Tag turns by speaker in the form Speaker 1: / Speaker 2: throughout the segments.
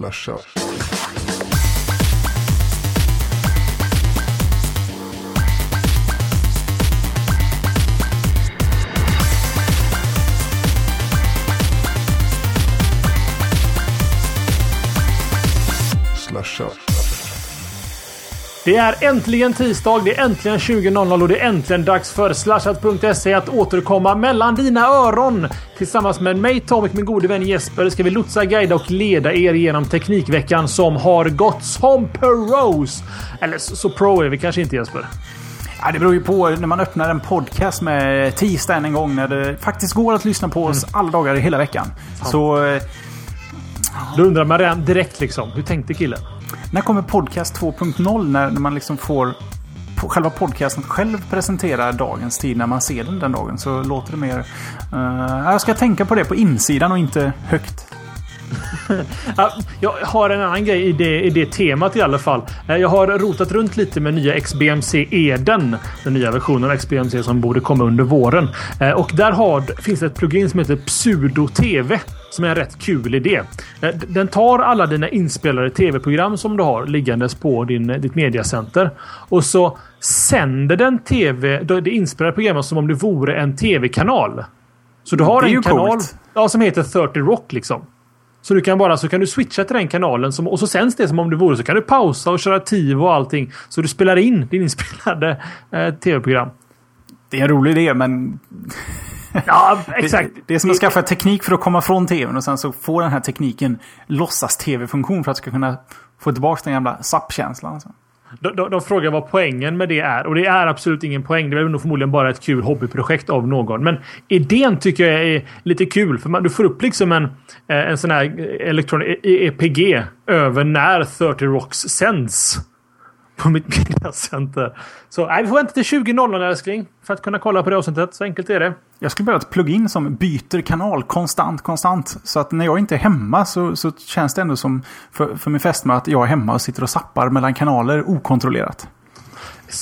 Speaker 1: Slashat. Slashat.
Speaker 2: Det är äntligen tisdag, det är äntligen 20.00 och det är äntligen dags för slashat.se att återkomma mellan dina öron. Tillsammans med mig Tommy och min gode vän Jesper ska vi lotsa, guida och leda er genom Teknikveckan som har gått som pros. Eller så, pro är vi kanske inte Jesper.
Speaker 3: Ja, det beror ju på när man öppnar en podcast med tisdag en gång när det faktiskt går att lyssna på oss alla dagar i hela veckan. Så eh,
Speaker 2: Då undrar man redan direkt liksom, hur tänkte killen?
Speaker 3: När kommer podcast 2.0? När, när man liksom får själva podcasten själv presentera dagens tid när man ser den den dagen så låter det mer... Uh, jag ska tänka på det på insidan och inte högt.
Speaker 2: Ja, Jag har en annan grej i det, i det temat i alla fall. Eh, Jag har rotat runt lite med nya XBMC Eden. Den nya versionen av XBMC som borde komma under våren. Eh, Och där har, finns ett plugin som heter Pseudo TV. Som är en rätt kul idé. Eh, Den tar alla dina inspelade tv-program som du har liggandes på din, ditt mediacenter. Och så sänder den tv, det inspelade programmet som om det vore en tv-kanal. Så du har en kanal
Speaker 3: coolt.
Speaker 2: ja, som heter 30 Rock liksom. Så du kan bara så kan du switcha till den kanalen som, och så sänds det som om det vore. Så kan du pausa och köra TiVo och allting. Så du spelar in din inspelade eh, tv-program.
Speaker 3: Det är en rolig idé men
Speaker 2: Ja, exakt.
Speaker 3: Det, det är som att skaffa teknik för att komma från tvn och sen så får den här tekniken låtsas tv-funktion för att ska kunna få tillbaka den gamla SAP-känslan.
Speaker 2: De, de, de frågar vad poängen med det är. Och det är absolut ingen poäng. Det är nog förmodligen bara ett kul hobbyprojekt av någon. Men idén tycker jag är lite kul. För man, du får upp liksom en, eh, en sån här eh, elektron EPG över när 30 Rocks sänds. På mitt mediacenter. Så nej, vi får vänta till 20.00 älskling. För att kunna kolla på det avsnittet. Så enkelt är det.
Speaker 3: Jag skulle behöva ett plugin som byter kanal konstant, konstant. Så att när jag inte är hemma så, så känns det ändå som för, för min fästmö att jag är hemma och sitter och zappar mellan kanaler okontrollerat.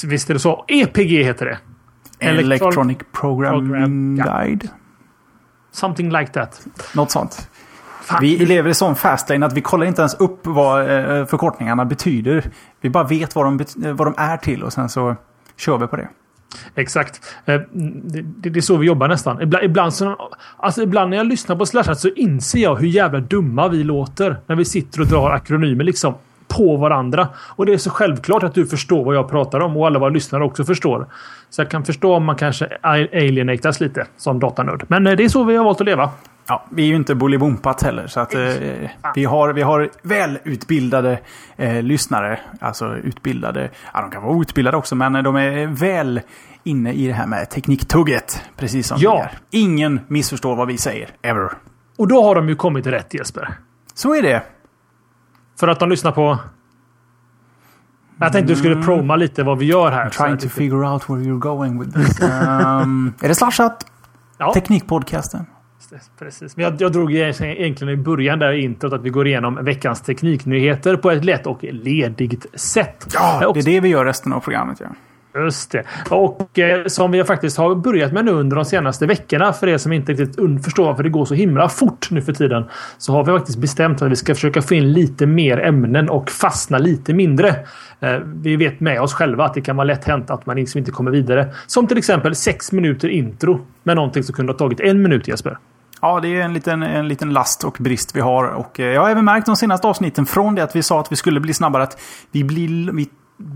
Speaker 2: Visst är det så. EPG heter det. Electron-
Speaker 3: Electronic Programming
Speaker 2: Program.
Speaker 3: Guide.
Speaker 2: Something like that.
Speaker 3: Något sånt.
Speaker 2: Fan.
Speaker 3: Vi lever i sån fastlane att vi kollar inte ens upp vad eh, förkortningarna betyder. Vi bara vet vad de, eh, vad de är till och sen så kör vi på det.
Speaker 2: Exakt. Eh, Det, är så vi jobbar nästan. Ibland, ibland, så, alltså ibland när jag lyssnar på Slashat så inser jag hur jävla dumma vi låter. När vi sitter och drar akronymer liksom på varandra. Och det är så självklart att du förstår vad jag pratar om och alla våra lyssnare också förstår. Så jag kan förstå om man kanske alienatas lite som datanörd. Men det är så vi har valt att leva.
Speaker 3: Ja, vi är ju inte Bolibompat heller. Så att, eh, vi, har, vi har välutbildade eh, lyssnare. Alltså utbildade. Ja, de kan vara outbildade också, men de är väl inne i det här med tekniktugget. Precis som
Speaker 2: Ja.
Speaker 3: vi är. Ingen missförstår vad vi säger. Ever.
Speaker 2: Och då har de ju kommit rätt Jesper.
Speaker 3: Så är det.
Speaker 2: För att de lyssnar på... Jag tänkte du skulle proma lite vad vi gör här. Så
Speaker 3: Trying to
Speaker 2: lite-
Speaker 3: figure out where you're going with this. Um, är det slashat?
Speaker 2: Ja.
Speaker 3: Teknikpodcasten.
Speaker 2: Precis. Men jag, jag drog egentligen i början där i introt att vi går igenom veckans tekniknyheter på ett lätt och ledigt sätt.
Speaker 3: Ja, det är det vi gör resten av programmet. Ja.
Speaker 2: Just det. Och eh, som vi faktiskt har börjat med nu under de senaste veckorna för er som inte riktigt förstår varför det går så himla fort nu för tiden. Så har vi faktiskt bestämt att vi ska försöka få in lite mer ämnen och fastna lite mindre. Eh, vi vet med oss själva att det kan vara lätt hänt att man liksom inte kommer vidare. Som till exempel sex minuter intro med någonting som kunde ha tagit en minut Jesper.
Speaker 3: Ja, det är en liten, en liten last och brist vi har. Och eh, jag har även märkt de senaste avsnitten från det att vi sa att vi skulle bli snabbare att vi blir vi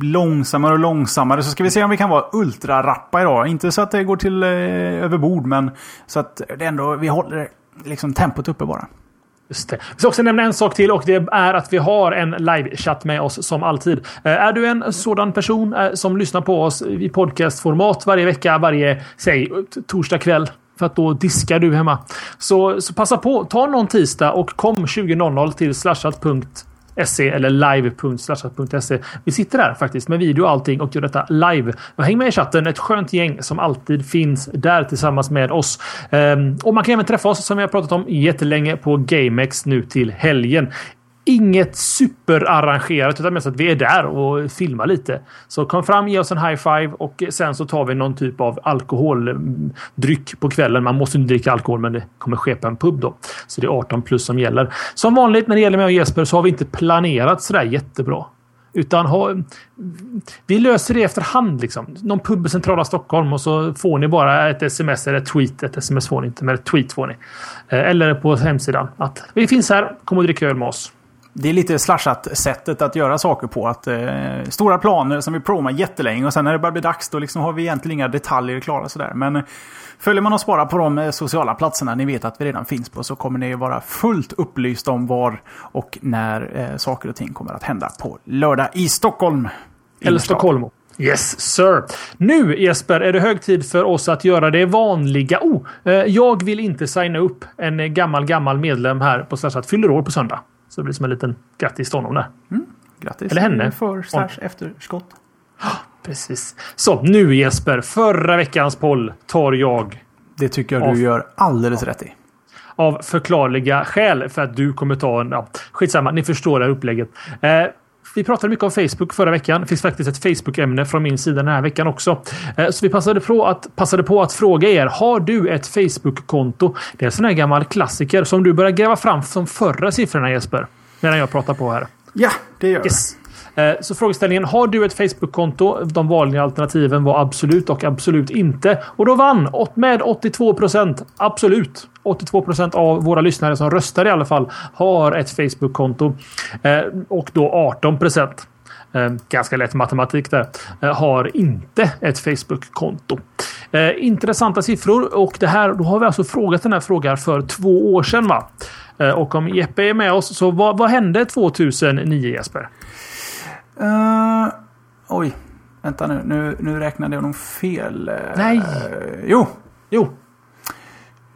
Speaker 3: långsammare och långsammare. Så ska vi se om vi kan vara ultrarappa idag. Inte så att det går till eh, överbord, men så att det ändå, vi håller liksom tempot uppe bara.
Speaker 2: Just det. Vi ska också nämna en sak till och det är att vi har en live-chatt med oss som alltid. Eh, är du en sådan person eh, som lyssnar på oss i podcastformat varje vecka, varje, säg torsdag kväll för att då diskar du hemma. Så, så passa på, ta någon tisdag och kom 20.00 till slashat.se eller live.slashat.se. Vi sitter där faktiskt med video och allting och gör detta live. Och häng med i chatten, ett skönt gäng som alltid finns där tillsammans med oss. Ehm, och man kan även träffa oss som vi har pratat om jättelänge på GameX nu till helgen. Inget superarrangerat utan mest att vi är där och filmar lite. Så kom fram, ge oss en high five och sen så tar vi någon typ av alkoholdryck på kvällen. Man måste inte dricka alkohol men det kommer ske på en pub då. Så det är 18 plus som gäller. Som vanligt när det gäller mig och Jesper så har vi inte planerat sådär jättebra. Utan ha, vi löser det efterhand. Liksom. Någon pub i centrala Stockholm och så får ni bara ett sms eller ett tweet. Ett sms får ni inte, men ett tweet får ni. Eh, eller på hemsidan att vi finns här, kom och drick öl med oss.
Speaker 3: Det är lite slashat sättet att göra saker på. Att, eh, stora planer som vi provar jättelänge och sen när det börjar bli dags då liksom har vi egentligen inga detaljer klara. Sådär. Men följer man oss bara på de eh, sociala platserna ni vet att vi redan finns på så kommer ni vara fullt upplyst om var och när eh, saker och ting kommer att hända på lördag i Stockholm.
Speaker 2: Eller Stockholm. Yes, sir. Nu Jesper är det hög tid för oss att göra det vanliga. Oh, eh, jag vill inte signa upp en gammal, gammal medlem här på Slashat fyller år på söndag. Så det blir som en liten grattis till honom där.
Speaker 3: Mm. Grattis
Speaker 2: Eller henne.
Speaker 3: för slash efterskott.
Speaker 2: Precis. Så nu Jesper, förra veckans poll tar jag.
Speaker 3: Det tycker jag du gör alldeles rätt i.
Speaker 2: Av förklarliga skäl för att du kommer ta en... Ja, skitsamma, ni förstår det här upplägget. Eh, vi pratade mycket om Facebook förra veckan. Det finns faktiskt ett Facebook-ämne från min sida den här veckan också. Eh, så vi passade på, att, passade på att fråga er. Har du ett Facebook-konto? Det är en sån här gammal klassiker som du börjar gräva fram som förra siffrorna Jesper. Medan jag pratar på här.
Speaker 3: Ja, det gör
Speaker 2: yes. Eh, så frågeställningen, har du ett Facebook-konto? De vanliga alternativen var absolut och absolut inte. Och då vann med 82 procent. Absolut. 82 procent av våra lyssnare som röstar i alla fall har ett Facebook-konto. Eh, och då 18 procent. Eh, ganska lätt matematik där. Har inte ett Facebook-konto. Intressanta siffror och det här, då har vi alltså frågat den här frågan för två år sedan. Va? Och om Jeppe är med oss, så vad, vad hände 2009 Jesper?
Speaker 3: Uh, oj, vänta nu. nu. Nu räknade jag nog fel.
Speaker 2: Nej. Uh,
Speaker 3: jo.
Speaker 2: Jo.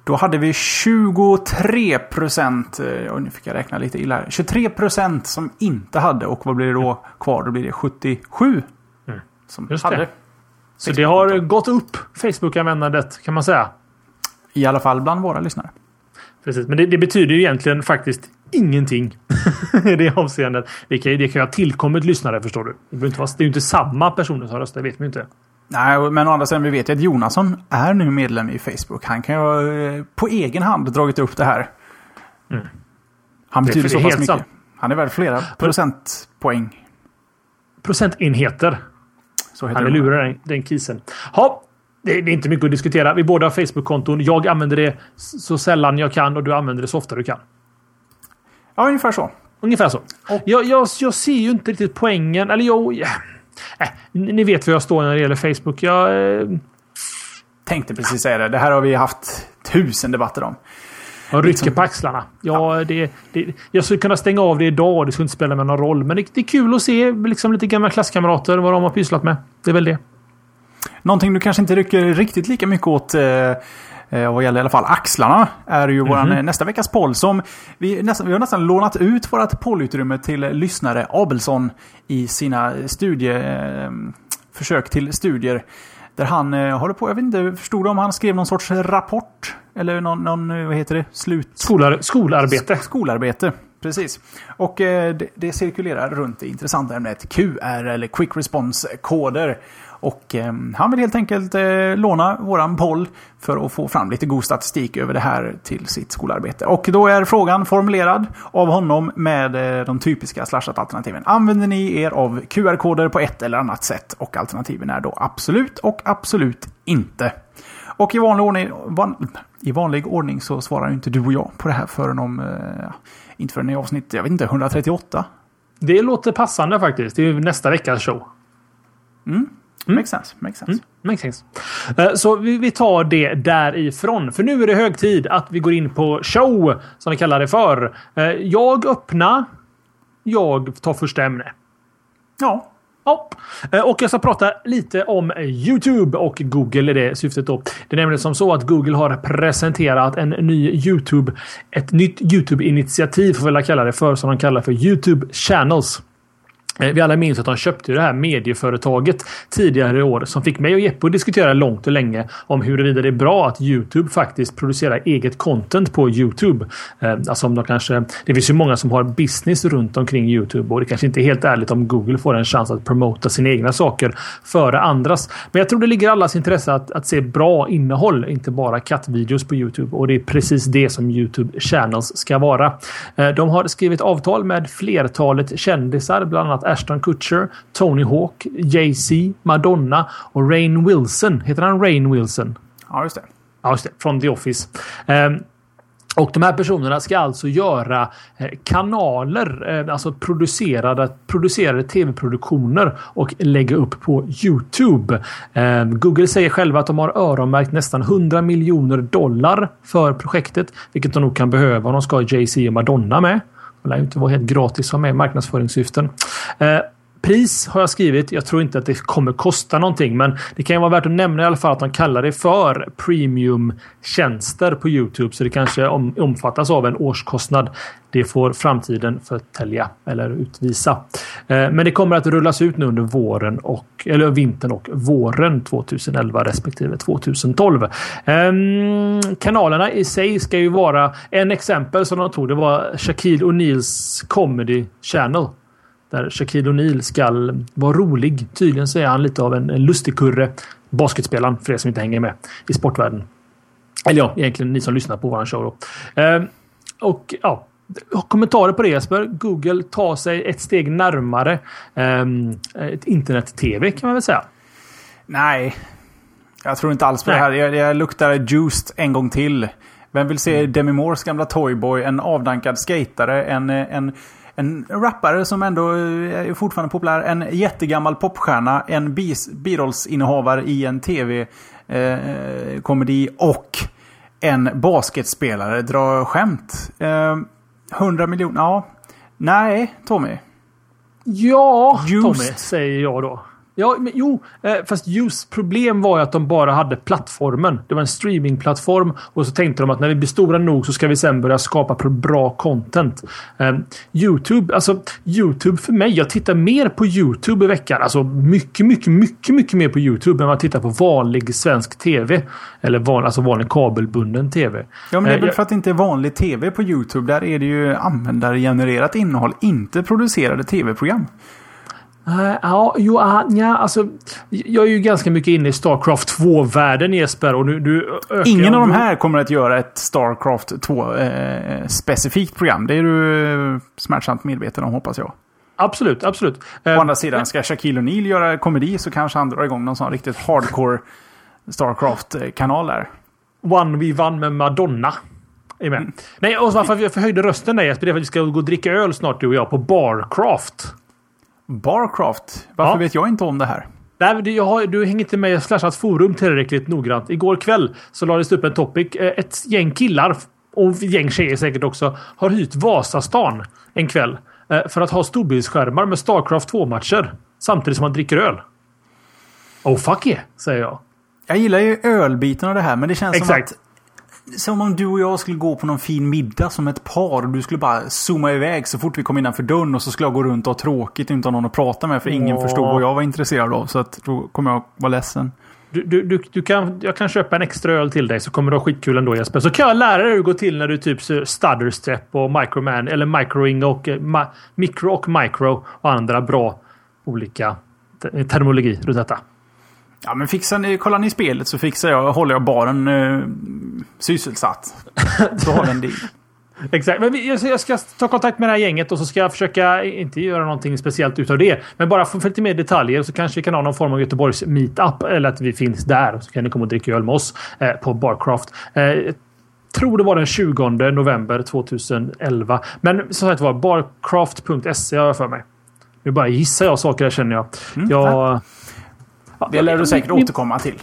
Speaker 3: Då hade vi 23 procent. Uh, nu fick jag räkna lite illa här. 23 procent som inte hade. Och vad blir det då kvar? Då blir det 77. Mm. Som
Speaker 2: Just
Speaker 3: hade.
Speaker 2: Det. Så det har gått upp Facebook-användandet kan man säga.
Speaker 3: I alla fall bland våra lyssnare.
Speaker 2: Precis, men det, det betyder ju egentligen faktiskt ingenting i det avseendet. Det kan, det kan ju ha tillkommit lyssnare förstår du. Det, inte vara, det är ju inte samma personer som röstar, det vet man ju inte.
Speaker 3: Nej, men å andra sidan vi vet ju att Jonasson är nu medlem i Facebook. Han kan ju ha på egen hand dragit upp det här. Mm. Han betyder så pass mycket. Sant. Han är värd flera procentpoäng.
Speaker 2: Procentenheter.
Speaker 3: Så
Speaker 2: Han är lurar den, den kisen. Ha, det, är inte mycket att diskutera. Vi båda har Facebook-konton. Jag använder det så sällan jag kan och du använder det så ofta du kan.
Speaker 3: Ja, ungefär så.
Speaker 2: Ungefär så. Och jag, jag, jag ser ju inte riktigt poängen. Eller jag... Äh, ni vet var jag står när det gäller Facebook. Jag... Äh...
Speaker 3: Tänkte precis säga det. Det här har vi haft tusen debatter om.
Speaker 2: Jag rycker liksom... på axlarna. Ja, ja. Det, det, jag skulle kunna stänga av det idag. Det skulle inte spela mig någon roll. Men det, det är kul att se liksom, lite gamla klasskamrater vad de har pysslat med. Det är väl det.
Speaker 3: Någonting du kanske inte rycker riktigt lika mycket åt eh, vad gäller i alla fall axlarna är ju mm -hmm. våran nästa veckas poll. Som vi, nästan, vi har nästan lånat ut vårt pollutrymme till lyssnare Abelsson i sina studie, eh, försök till studier. Där han eh, håller på, jag vet inte, förstod du om han skrev någon sorts rapport? Eller någon, någon vad heter det? Slut...
Speaker 2: Skolar, skolarbete.
Speaker 3: Skolarbete. Precis. Och eh, det, det, cirkulerar runt det intressanta ämnet QR eller Quick Response-koder. Och eh, han vill helt enkelt eh, låna våran poll för att få fram lite god statistik över det här till sitt skolarbete. Och då är frågan formulerad av honom med eh, de typiska slashat-alternativen. Använder ni er av QR-koder på ett eller annat sätt? Och alternativen är då absolut och absolut inte. Och i vanlig ordning, van, i vanlig ordning så svarar inte du och jag på det här förrän om, eh, inte förrän i avsnitt, jag vet inte, 138.
Speaker 2: Det låter passande faktiskt. Det är nästa veckas show.
Speaker 3: Mm. Mm. Makes sense. Makes sense. Mm.
Speaker 2: Makes sense. Uh, så vi, vi, tar det därifrån. För nu är det hög tid att vi går in på show, som vi kallar det för. Uh, jag öppnar. Jag tar första ämne.
Speaker 3: Ja.
Speaker 2: Ja, uh, och jag ska prata lite om YouTube och Google i det syftet då. Det är nämligen som så att Google har presenterat en ny YouTube, ett nytt YouTube-initiativ får vi kalla det för, som de kallar för YouTube Channels. Eh, vi alla minns att de köpte det här medieföretaget tidigare i år som fick mig och Jeppe att diskutera långt och länge om huruvida det är bra att Youtube faktiskt producerar eget content på Youtube. Eh, alltså om de kanske, det finns ju många som har business runt omkring Youtube och det kanske inte är helt ärligt om Google får en chans att promota sina egna saker före andras. Men jag tror det ligger allas intresse att, att se bra innehåll, inte bara kattvideos på Youtube och det är precis det som Youtube channels ska vara. Eh, de har skrivit avtal med flertalet kändisar, bland annat Ashton Kutcher, Tony Hawk, Jay-Z, Madonna och Rain Wilson. Heter han Rain Wilson?
Speaker 3: Ja, just det.
Speaker 2: Ja, just det. Från The Office. Um, och de här personerna ska alltså göra eh, kanaler, eh, alltså producerade, producerade tv-produktioner och lägga upp på Youtube. Ehm, Google säger själva att de har öronmärkt nästan 100 miljoner dollar för projektet, vilket de nog kan behöva om de ska ha Jay-Z och Madonna med. Det lär ju inte vara helt gratis som är marknadsföringssyften. Eh, Pris har jag skrivit. Jag tror inte att det kommer kosta någonting, men det kan ju vara värt att nämna i alla fall att de kallar det för premiumtjänster på Youtube, så det kanske om, omfattas av en årskostnad. Det får framtiden förtälja eller utvisa. Eh, men det kommer att rullas ut nu under våren och eller vintern och våren 2011 respektive 2012. Eh, kanalerna i sig ska ju vara en exempel som de tog. Det var Shaquille O'Neals comedy channel där Shaquille O'Neal ska vara rolig. Tydligen så är han lite av en, en lustigkurre. Basketspelaren, för er som inte hänger med i sportvärlden. Eller ja, egentligen ni som lyssnar på våran show då. Eh, och ja, kommentarer på det Jesper. Google tar sig ett steg närmare eh, ett internet-tv kan man väl säga.
Speaker 3: Nej, jag tror inte alls på Nej. det här. Jag, jag luktar juiced en gång till. Vem vill se mm. Demi Moores gamla Toyboy, en avdankad skatare, en, en en rappare som ändå är fortfarande populär. En jättegammal popstjärna. En birollsinnehavare i en tv-komedi. Eh, och en basketspelare drar skämt. Eh, 100 miljoner, ja. Nej, Tommy.
Speaker 2: Ja, Just. Tommy, säger jag då. Ja, men, jo, eh, fast just problem var ju att de bara hade plattformen. Det var en streamingplattform och så tänkte de att när vi blir stora nog så ska vi sen börja skapa bra content. Eh, Youtube, alltså Youtube för mig. Jag tittar mer på Youtube i veckan. Alltså mycket, mycket, mycket, mycket mer på Youtube än jag tittar på vanlig svensk TV. Eller van, alltså vanlig kabelbunden TV.
Speaker 3: Ja, men det är väl för att det inte är vanlig TV på Youtube. Där är det ju användargenererat innehåll, inte producerade TV-program.
Speaker 2: Uh, ja, jo, uh, ja, alltså. Jag är ju ganska mycket inne i Starcraft 2-världen Jesper. Och nu, du
Speaker 3: Ingen av de här kommer att göra ett Starcraft 2-specifikt eh, program. Det är du smärtsamt medveten om hoppas jag.
Speaker 2: Absolut, absolut.
Speaker 3: Å andra sidan, ska Shaquille O'Neal göra komedi så kanske han drar igång någon sån riktigt hardcore Starcraft-kanal där.
Speaker 2: One v One med Madonna. Amen. Mm. Nej, och varför jag förhöjde rösten där Jesper, det är för att vi ska gå och dricka öl snart du och jag på Barcraft.
Speaker 3: Barcraft? Varför ja. vet jag inte om det här?
Speaker 2: Nej, jag har, du hänger inte med i Slashat forum tillräckligt noggrant. Igår kväll så lades det upp en topic. Eh, ett gäng killar och ett gäng tjejer säkert också har hyrt Vasastan en kväll eh, för att ha storbildsskärmar med Starcraft 2-matcher samtidigt som man dricker öl. Oh fuck yeah, säger jag.
Speaker 3: Jag gillar ju ölbiten av det här, men det känns Exakt. som att som om du och jag skulle gå på någon fin middag som ett par och du skulle bara zooma iväg så fort vi kom innanför dörren och så skulle jag gå runt och ha tråkigt utan någon att prata med för ingen förstod vad jag var intresserad av. Så att då kommer jag vara ledsen.
Speaker 2: Du, du, du, du, kan, jag kan köpa en extra öl till dig så kommer du ha skitkul ändå Jesper. Så kan jag lära dig hur det går till när du typ stutterstep och microman eller microing och eh, ma, micro och micro och andra bra olika terminologi runt detta.
Speaker 3: Ja men fixar ni, kollar ni spelet så fixar jag, håller jag baren eh, sysselsatt. Så har vi en deal.
Speaker 2: Exakt. Men jag ska ta kontakt med det här gänget och så ska jag försöka inte göra någonting speciellt utav det. Men bara få lite mer detaljer så kanske vi kan ha någon form av Göteborgs meetup. Eller att vi finns där. Så kan ni komma och dricka öl med oss eh, på Barcraft. Eh, tror det var den 20 november 2011. Men som sagt var barcraft.se har jag för mig. Nu bara gissar jag saker här känner jag. Mm, jag
Speaker 3: det lär du säkert min, återkomma till.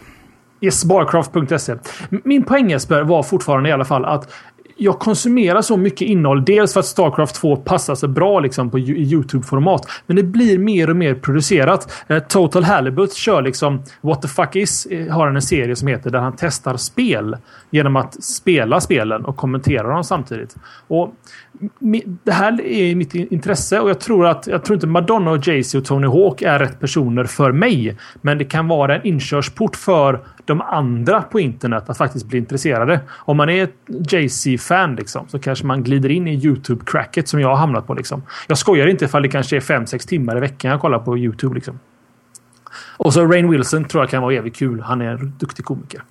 Speaker 2: Yes, barcraft.se. Min poäng Jesper var fortfarande i alla fall att jag konsumerar så mycket innehåll. Dels för att Starcraft 2 passar så bra liksom på YouTube-format. Men det blir mer och mer producerat. Eh, Total Halibut kör liksom What the fuck is eh, har en serie som heter där han testar spel genom att spela spelen och kommentera dem samtidigt. Och det här är mitt intresse och jag tror att jag tror inte Madonna och Jay-Z och Tony Hawk är rätt personer för mig. Men det kan vara en inkörsport för de andra på internet att faktiskt bli intresserade. Om man är ett Jay-Z-fan liksom, så kanske man glider in i YouTube-cracket som jag har hamnat på. Liksom. Jag skojar inte ifall det kanske är 5-6 timmar i veckan jag kollar på YouTube. Liksom. Och så Rain Wilson tror jag kan vara evigt kul. Han är en duktig komiker.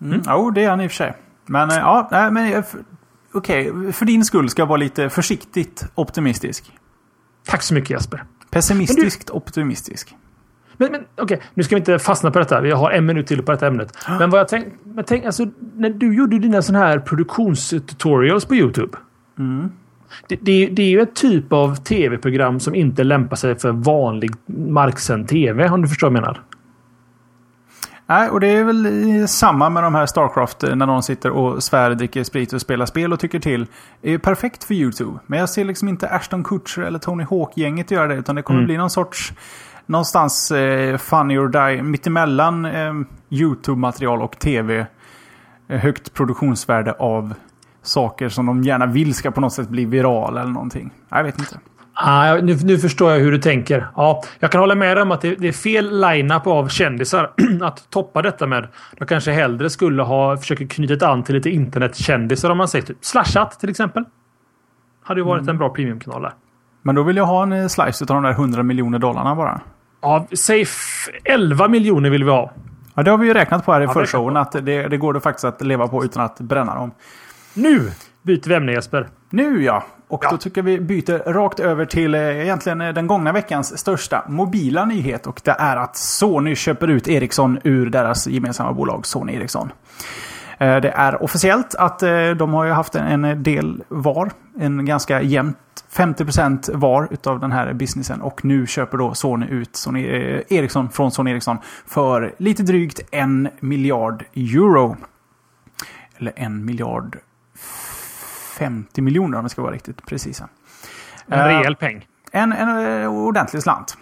Speaker 3: Mm. Mm. Jo, det är han i och för sig. Men eh, ja, men okej. Okay. För din skull ska jag vara lite försiktigt optimistisk.
Speaker 2: Tack så mycket Jesper.
Speaker 3: Pessimistiskt du... optimistisk.
Speaker 2: Men, men okej, okay, nu ska vi inte fastna på detta. Vi har en minut till på detta ämnet. Men vad jag tänkte... Tänk, alltså, när du gjorde dina sådana här produktionstutorials på YouTube. Mm. Det, det, det, är ju ett typ av tv-program som inte lämpar sig för vanlig marksänd tv, om du förstår vad jag menar.
Speaker 3: Nej, och det är väl samma med de här Starcraft eh, när någon sitter och svär, dricker sprit och spelar spel och tycker till. Det är perfekt för YouTube. Men jag ser liksom inte Ashton Kutcher eller Tony Hawk-gänget göra det. Utan det kommer mm. bli någon sorts någonstans eh, Funny or Die, mittemellan eh, YouTube-material och tv. Eh, högt produktionsvärde av saker som de gärna vill ska på något sätt bli virala eller någonting. Jag vet inte.
Speaker 2: Ah, nu, nu förstår jag hur du tänker. Ja, jag kan hålla med dig om att det, det är fel line-up av kändisar att toppa detta med. De kanske hellre skulle ha försökt knyta an till lite internetkändisar om man säger typ Slashat till exempel. Hade ju varit mm. en bra premiumkanal där.
Speaker 3: Men då vill jag ha en eh, slice av de där 100 miljoner dollarna bara.
Speaker 2: Ja, säg 11 miljoner vill vi ha.
Speaker 3: Ja, det har vi ju räknat på här i ja, förshowen. Att det, det går det faktiskt att leva på utan att bränna dem.
Speaker 2: Nu byter vi ämne Jesper.
Speaker 3: Nu ja. Och ja. då tycker jag vi byter rakt över till eh, egentligen eh, den gångna veckans största mobila nyhet. Och det är att Sony köper ut Ericsson ur deras gemensamma bolag Sony Ericsson. Eh, det är officiellt att de har ju haft en del var. En ganska jämnt 50% var utav den här businessen och nu köper då Sony ut Sony Ericsson från Sony Ericsson för lite drygt en miljard euro. Eller en miljard 50 miljoner om vi ska vara riktigt precisa.
Speaker 2: En rejäl peng.
Speaker 3: En, en ordentlig slant.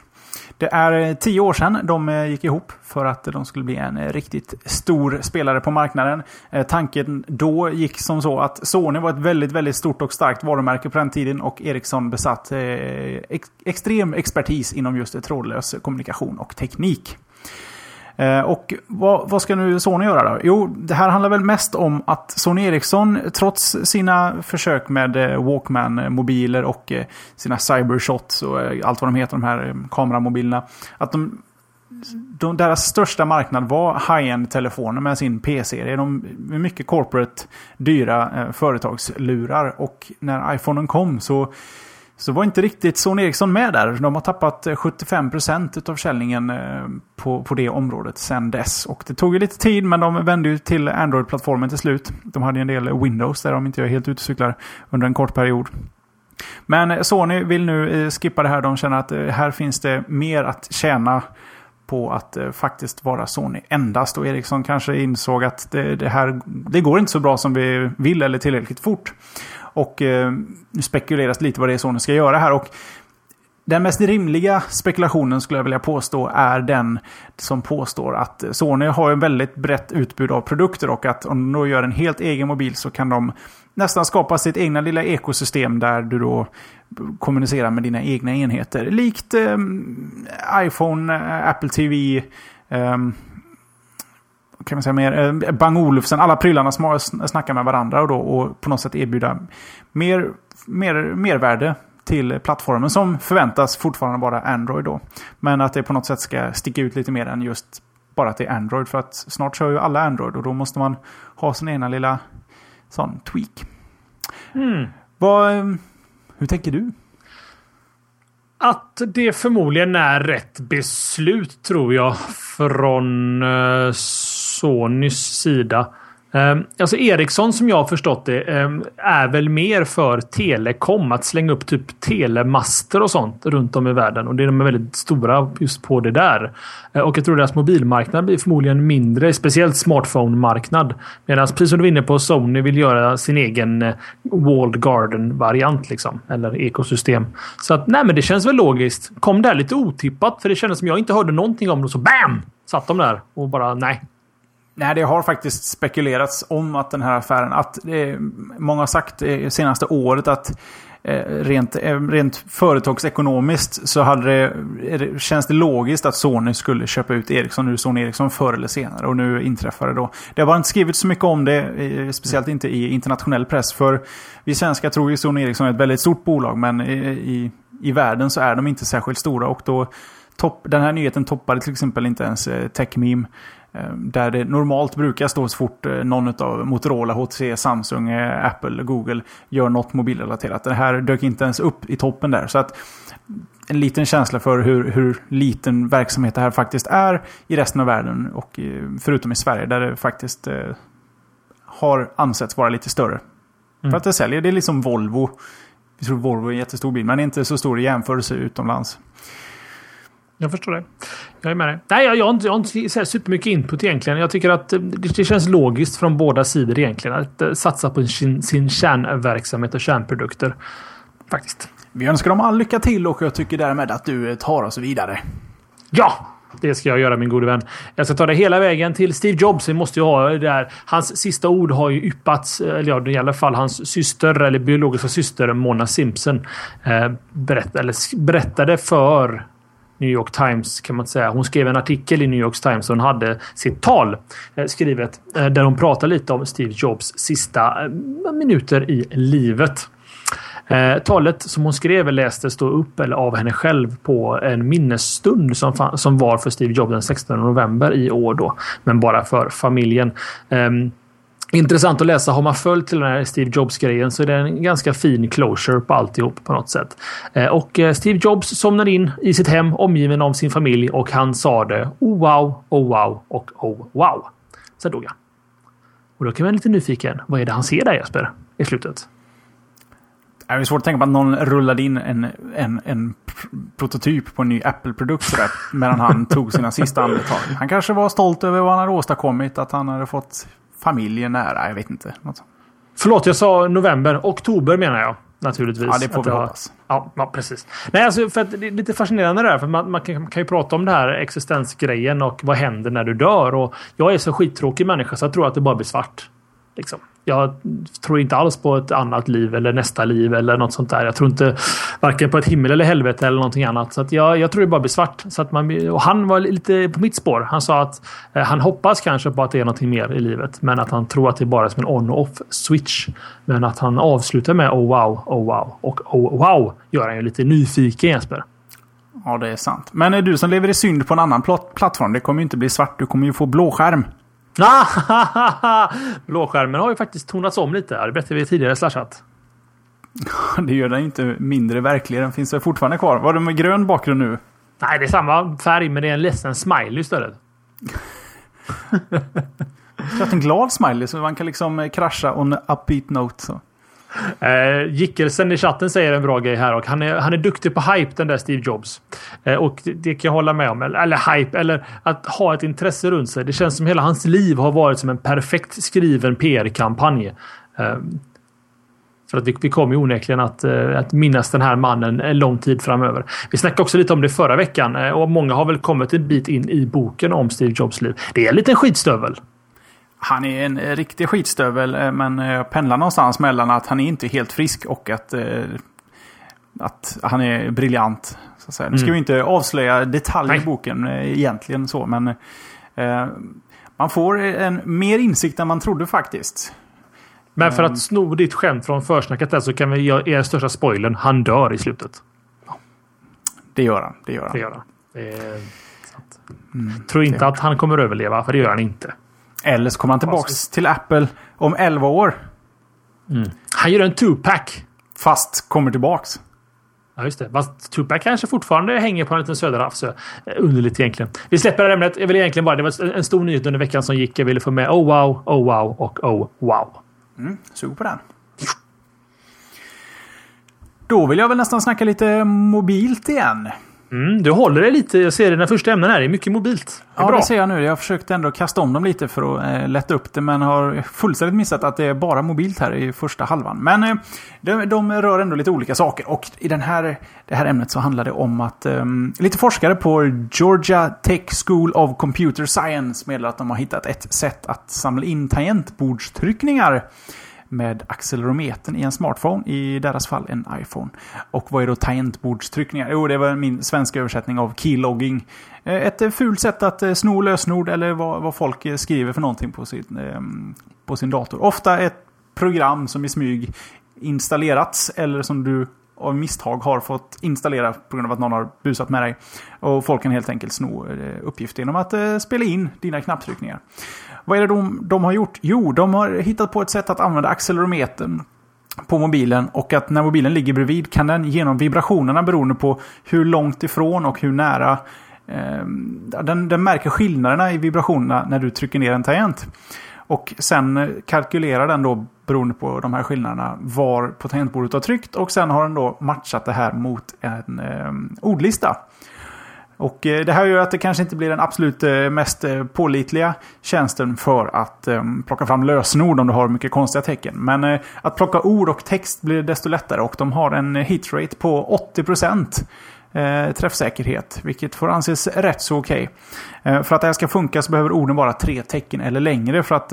Speaker 3: Det är eh, tio år sedan de eh, gick ihop för att de skulle bli en eh, riktigt stor spelare på marknaden. Tanken då gick som så att Sony var ett väldigt, väldigt stort och starkt varumärke på den tiden och Ericsson besatt ex extrem expertis inom just trådlös kommunikation och teknik. Eh, och vad, vad, ska nu Sony göra då? Jo, det här handlar väl mest om att Sony Ericsson, trots sina försök med eh, Walkman-mobiler och eh, sina Cybershots och allt vad de heter, de här kameramobilerna. Att de, de, deras största marknad var high-end-telefoner med sin P-serie. De är mycket corporate, dyra företagslurar. Och när iPhonen kom så så var inte riktigt Sony Ericsson med där. De har tappat eh, 75% av försäljningen eh, på, på det området sedan dess. Och det tog ju lite tid men de vände ju till Android-plattformen till slut. De hade ju en del Windows där de inte är helt ute och cyklar under en kort period. Men eh, Sony vill nu skippa det här. De känner att här finns det mer att tjäna på att faktiskt vara Sony endast. Och Ericsson kanske insåg att det, det, här det går inte så bra som vi vill eller tillräckligt fort. Och eh, nu spekuleras lite vad det är Sony ska göra här. Och den mest rimliga spekulationen skulle jag vilja påstå är den som påstår att Sony har en väldigt brett utbud av produkter och att om de då gör en helt egen mobil så kan de nästan skapa sitt egna lilla ekosystem där du då kommunicerar med dina egna enheter. Likt ehm, eh, iPhone, Apple TV, eh, kan man säga mer, eh, Bang Olufsen, alla prylarna som snackar med varandra och, då, och på något sätt erbjuda mer, mer, mervärde till plattformen som förväntas fortfarande vara Android då. Men att det på något sätt ska sticka ut lite mer än just bara att det är Android. För att snart kör ju alla Android och då måste man ha sin ena lilla sån tweak. Mm. Vad, eh, hur tänker du?
Speaker 2: Att det förmodligen är rätt beslut tror jag från uh, Sonys sida. Ehm, alltså Ericsson som jag har förstått det ehm, är väl mer för telekom. Att slänga upp typ telemaster och sånt runt om i världen. Och det är de är väldigt stora just på det där. Ehm, och jag tror deras mobilmarknad blir förmodligen mindre. Speciellt smartphone-marknad. Medan precis som du var inne på Sony vill göra sin egen uh, walled garden-variant. Liksom, eller ekosystem. Så att nej men det känns väl logiskt. Kom där lite otippat. För det kändes som jag inte hörde någonting om det. Så BAM! Satt de där och bara nej.
Speaker 3: Nej, det har faktiskt spekulerats om att den här affären, att eh, många har sagt eh, senaste året att eh, rent, eh, rent företagsekonomiskt så hade det, känns det logiskt att Sony skulle köpa ut Ericsson ur Sony Ericsson förr eller senare. Och nu inträffar det då. Det har bara inte skrivits så mycket om det, eh, speciellt inte i internationell press. För vi svenskar tror ju Sony Ericsson är ett väldigt stort bolag, men i, i, i världen så är de inte särskilt stora. Och då topp, den här nyheten toppade till exempel inte ens Techmeme. Eh, där det normalt brukar stå så fort eh, någon av Motorola, HTC, Samsung, eh, Apple, Google gör något mobilrelaterat. Det här dök inte ens upp i toppen där. Så att en liten känsla för hur, hur liten verksamhet det här faktiskt är i resten av världen. Och förutom i Sverige där det faktiskt eh, har ansetts vara lite större. Mm. För att det säljer, det är liksom Volvo. Vi tror Volvo är en jättestor bil, men inte så stor i jämförelse utomlands.
Speaker 2: Jag förstår det. Jag är med dig. Nej, jag, jag, har inte, jag har inte supermycket input egentligen. Jag tycker att det, det känns logiskt från båda sidor egentligen. Att uh, satsa på sin, sin kärnverksamhet och kärnprodukter. Faktiskt.
Speaker 3: Vi önskar dem all lycka till och jag tycker därmed att du tar oss vidare.
Speaker 2: Ja! Det ska jag göra min gode vän. Jag ska ta det hela vägen till Steve Jobs. Vi måste ju ha det där. Hans sista ord har ju yppats. Eller ja, i alla fall hans syster eller biologiska syster Mona Simpson eh, berätt, eller berättade för New York Times kan man säga. Hon skrev en artikel i New York Times och hon hade sitt tal eh, skrivet eh, där hon pratar lite om Steve Jobs sista eh, minuter i livet. Eh, talet som hon skrev lästes då upp eller av henne själv på en minnesstund som, som var för Steve Jobs den 16 november i år då. Men bara för familjen. Eh, Intressant att läsa. Har man följt till den här Steve Jobs-grejen så är det en ganska fin closure på alltihop på något sätt. Eh, och eh, Steve Jobs somnade in i sitt hem omgiven av sin familj och han sa det oh wow, oh wow och oh wow. Sen dog han. Och då kan man vara lite nyfiken. Vad är det han ser där Jesper? I slutet?
Speaker 3: Det är svårt att tänka på att någon rullade in en, en, en prototyp på en ny Apple-produkt medan han tog sina sista andetag. Han kanske var stolt över vad han hade åstadkommit, att han hade fått familjen nära. Jag vet inte. Något.
Speaker 2: Förlåt, jag sa november. Oktober menar jag. Naturligtvis.
Speaker 3: Ja, det får vi jag, hoppas.
Speaker 2: Ja, ja, precis. Nej, alltså, för det är lite fascinerande där. För man, man, kan, kan, ju prata om det här existensgrejen och vad händer när du dör. Och jag är så skittråkig människa så jag tror att det bara blir svart. Liksom. Jag tror inte alls på ett annat liv eller nästa liv eller något sånt där. Jag tror inte varken på ett himmel eller helvete eller någonting annat. Så att jag, jag tror det bara blir svart. Så att man, och han var lite på mitt spår. Han sa att eh, han hoppas kanske på att det är någonting mer i livet. Men att han tror att det är bara är som en on och off switch. Men att han avslutar med oh wow, oh wow och oh wow gör han ju lite nyfiken Jesper.
Speaker 3: Ja, det är sant. Men är du som lever i synd på en annan plattform. Det kommer ju inte bli svart. Du kommer ju få blåskärm.
Speaker 2: Blåskärmen har ju faktiskt tonats om lite. Det berättade vi tidigare slashat.
Speaker 3: det gör den inte mindre verklig. Den finns väl fortfarande kvar. Var det med grön bakgrund nu?
Speaker 2: Nej, det är samma färg men det är en ledsen smiley istället.
Speaker 3: Jag en glad smiley så man kan liksom krascha on a upbeat note. Så.
Speaker 2: Eh, Gickelsen i chatten säger en bra grej här och han är, han är duktig på hype den där Steve Jobs. Eh, och det, det, kan jag hålla med om. Eller, eller, hype, eller att ha ett intresse runt sig. Det känns som hela hans liv har varit som en perfekt skriven PR-kampanj. Eh, för att vi, vi kommer ju onekligen att, eh, att minnas den här mannen en lång tid framöver. Vi snackade också lite om det förra veckan eh, och många har väl kommit en bit in i boken om Steve Jobs liv. Det är en liten skitstövel.
Speaker 3: Han är en riktig skitstövel, eh, men eh, pendlar någonstans mellan att han är inte helt frisk och att, eh, att han är briljant. Så att säga. Nu ska mm. vi inte avslöja detaljer i boken egentligen så, men eh, man får en mer insikt än man trodde faktiskt.
Speaker 2: Men för att sno ditt skämt från försnacket där så kan vi göra er största spoilern. Han dör i slutet.
Speaker 3: Det gör han. Det gör han.
Speaker 2: Det gör han. Det är sant. Mm, Tror inte att han kommer överleva, för det gör han inte.
Speaker 3: Eller så kommer han tillbaka till Apple om 11 år.
Speaker 2: Mm. Han gör en two-pack.
Speaker 3: Fast kommer tillbaks.
Speaker 2: Ja, just det. Fast Tupac kanske fortfarande hänger på en liten söderhavsö. Underligt egentligen. Vi släpper det här ämnet. Jag vill egentligen bara... Det var en stor nyhet under veckan som gick. Jag ville få med oh wow, oh wow och oh wow.
Speaker 3: Mm, sug på den. Då vill jag väl nästan snacka lite mobilt igen.
Speaker 2: Mm, du håller dig lite. Jag ser dina första ämnen här. Det är mycket mobilt. Det är
Speaker 3: Ja,
Speaker 2: bra.
Speaker 3: det ser jag nu. Jag har försökt ändå kasta om dem lite för att eh, lätta upp det, men har fullständigt missat att det är bara mobilt här i första halvan. Men eh, de, de rör ändå lite olika saker. Och i den här, det här ämnet så handlar det om att eh, lite forskare på Georgia Tech School of Computer Science meddelar att de har hittat ett sätt att samla in tangentbordstryckningar med accelerometern i en smartphone, i deras fall en iPhone. Och vad är då tangentbordstryckningar? Jo, det var min svenska översättning av keylogging. Eh, ett eh, fult sätt att eh, sno lösenord eller vad, vad folk skriver för någonting på sin, ehm, på sin dator. Ofta ett program som i smyg installerats eller som du av misstag har fått installera på grund av att någon har busat med dig. Och folk kan helt enkelt sno uppgifter genom att spela in dina knapptryckningar. Vad är det de, de har gjort? Jo, de har hittat på ett sätt att använda accelerometern på mobilen och att när mobilen ligger bredvid kan den genom vibrationerna beroende på hur långt ifrån och hur nära eh, den, den märker skillnaderna i vibrationerna när du trycker ner en tangent. Och sen eh, kalkylerar den då beroende på de här skillnaderna var på tangentbordet du har tryckt och sen har den då matchat det här mot en eh, ordlista. Och eh, det här gör att det kanske inte blir den absolut eh, mest eh, pålitliga tjänsten för att plocka fram lösenord om du har mycket konstiga tecken. Men att plocka ord och text blir desto lättare och de har en hitrate på 80% träffsäkerhet. Vilket får anses rätt så okej. Okay. för att det här ska funka så behöver orden vara tre tecken eller längre för att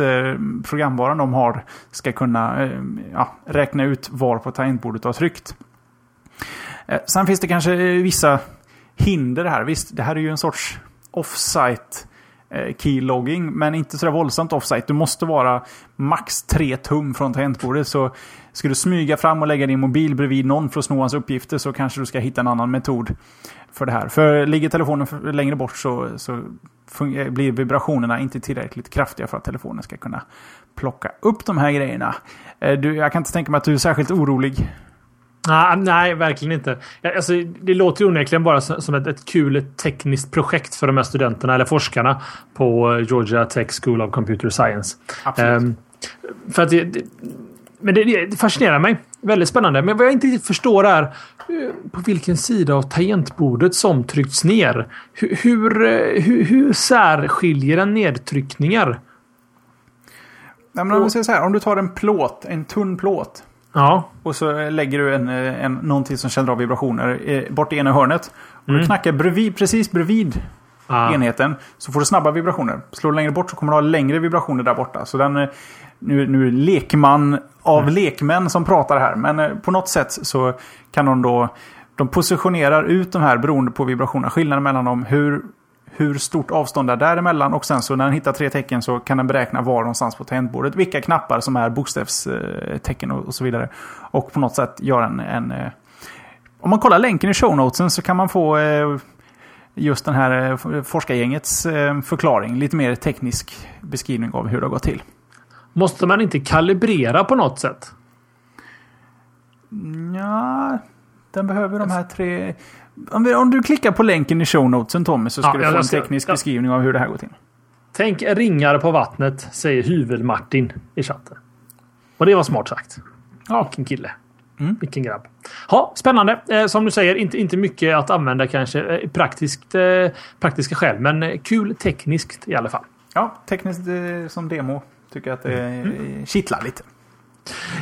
Speaker 3: programvaran de har ska kunna ja, räkna ut var på tangentbordet du har tryckt. Sen finns det kanske vissa hinder här. Visst, det här är ju en sorts offsite eh, keylogging, men inte sådär våldsamt offsite. Du måste vara max 3 tum från tangentbordet. Så ska du smyga fram och lägga din mobil bredvid någon för att sno hans uppgifter så kanske du ska hitta en annan metod för det här. För ligger telefonen längre bort så, så eh, blir vibrationerna inte tillräckligt kraftiga för att telefonen ska kunna plocka upp de här grejerna. Eh, du, jag kan inte tänka mig att du är särskilt orolig.
Speaker 2: Nej, nej, verkligen inte. Alltså, det låter ju onekligen bara som ett, ett kul tekniskt projekt för de här studenterna eller forskarna på eh, Georgia Tech School of Computer Science.
Speaker 3: Absolut.
Speaker 2: Ehm, för att det, det, men det, det fascinerar mig. Väldigt spännande. Men vad jag inte riktigt förstår är eh, på vilken sida av tangentbordet som tryckts ner. Hur, hur, eh, hur, hur särskiljer en nedtryckningar?
Speaker 3: Ja, men om, vi säger så här, om du tar en plåt, en tunn plåt.
Speaker 2: Ja,
Speaker 3: Och så lägger du en, en, någonting som känner av vibrationer eh, bort i ena hörnet. Och du knackar bredvid, precis bredvid
Speaker 2: ah,
Speaker 3: enheten så får du snabba vibrationer. Slår du längre bort så kommer du ha längre vibrationer där borta. Så den, eh, nu, nu är det lekman av lekmän som pratar här. Men eh, på något sätt så kan de då... De positionerar ut de här beroende på vibrationerna. Skillnaden mellan dem. Hur, hur stort avstånd det är däremellan. Och sen så när den hittar tre tecken så kan den beräkna var någonstans på tangentbordet. Vilka knappar som är bokstavstecken och, och så vidare. Och på något sätt göra en... en eh, om man kollar länken i show notesen så kan man få eh, just den här eh, forskargängets förklaring. Lite mer teknisk beskrivning av hur det har gått till.
Speaker 2: måste man inte kalibrera på något sätt?
Speaker 3: Ja, den behöver de här tre... Om, om du klickar på länken i show notesen Tommy så ska
Speaker 2: Ja,
Speaker 3: du
Speaker 2: jag
Speaker 3: få en teknisk
Speaker 2: ja.
Speaker 3: beskrivning av hur det här går till.
Speaker 2: Tänk ringar på vattnet, säger Hyvel-Martin i chatten. Och det var smart sagt.
Speaker 3: Ja.
Speaker 2: Vilken kille.
Speaker 3: Mm.
Speaker 2: Vilken grabb. Ja, spännande. Eh, som du säger, inte, inte mycket att använda kanske eh, praktiskt, eh, praktiska skäl. Men eh, kul tekniskt i alla fall.
Speaker 3: Ja, tekniskt eh, som demo tycker jag att det mm. kittlar lite.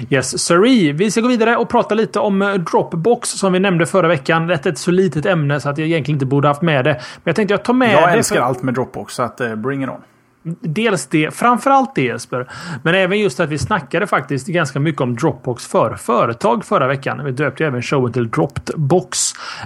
Speaker 2: Yes, sorry. Vi ska gå vidare och prata lite om eh, Dropbox som vi nämnde förra veckan. Det är ett så litet ämne så att jag egentligen inte borde haft med det. Men jag tänkte jag tar med
Speaker 3: Jag
Speaker 2: det.
Speaker 3: älskar
Speaker 2: för-
Speaker 3: allt med Dropbox så att eh, bring it on.
Speaker 2: Dels det, framförallt det Jesper. Men även just att vi snackade faktiskt ganska mycket om Dropbox för företag förra veckan. Vi döpte även showen till Dropbox.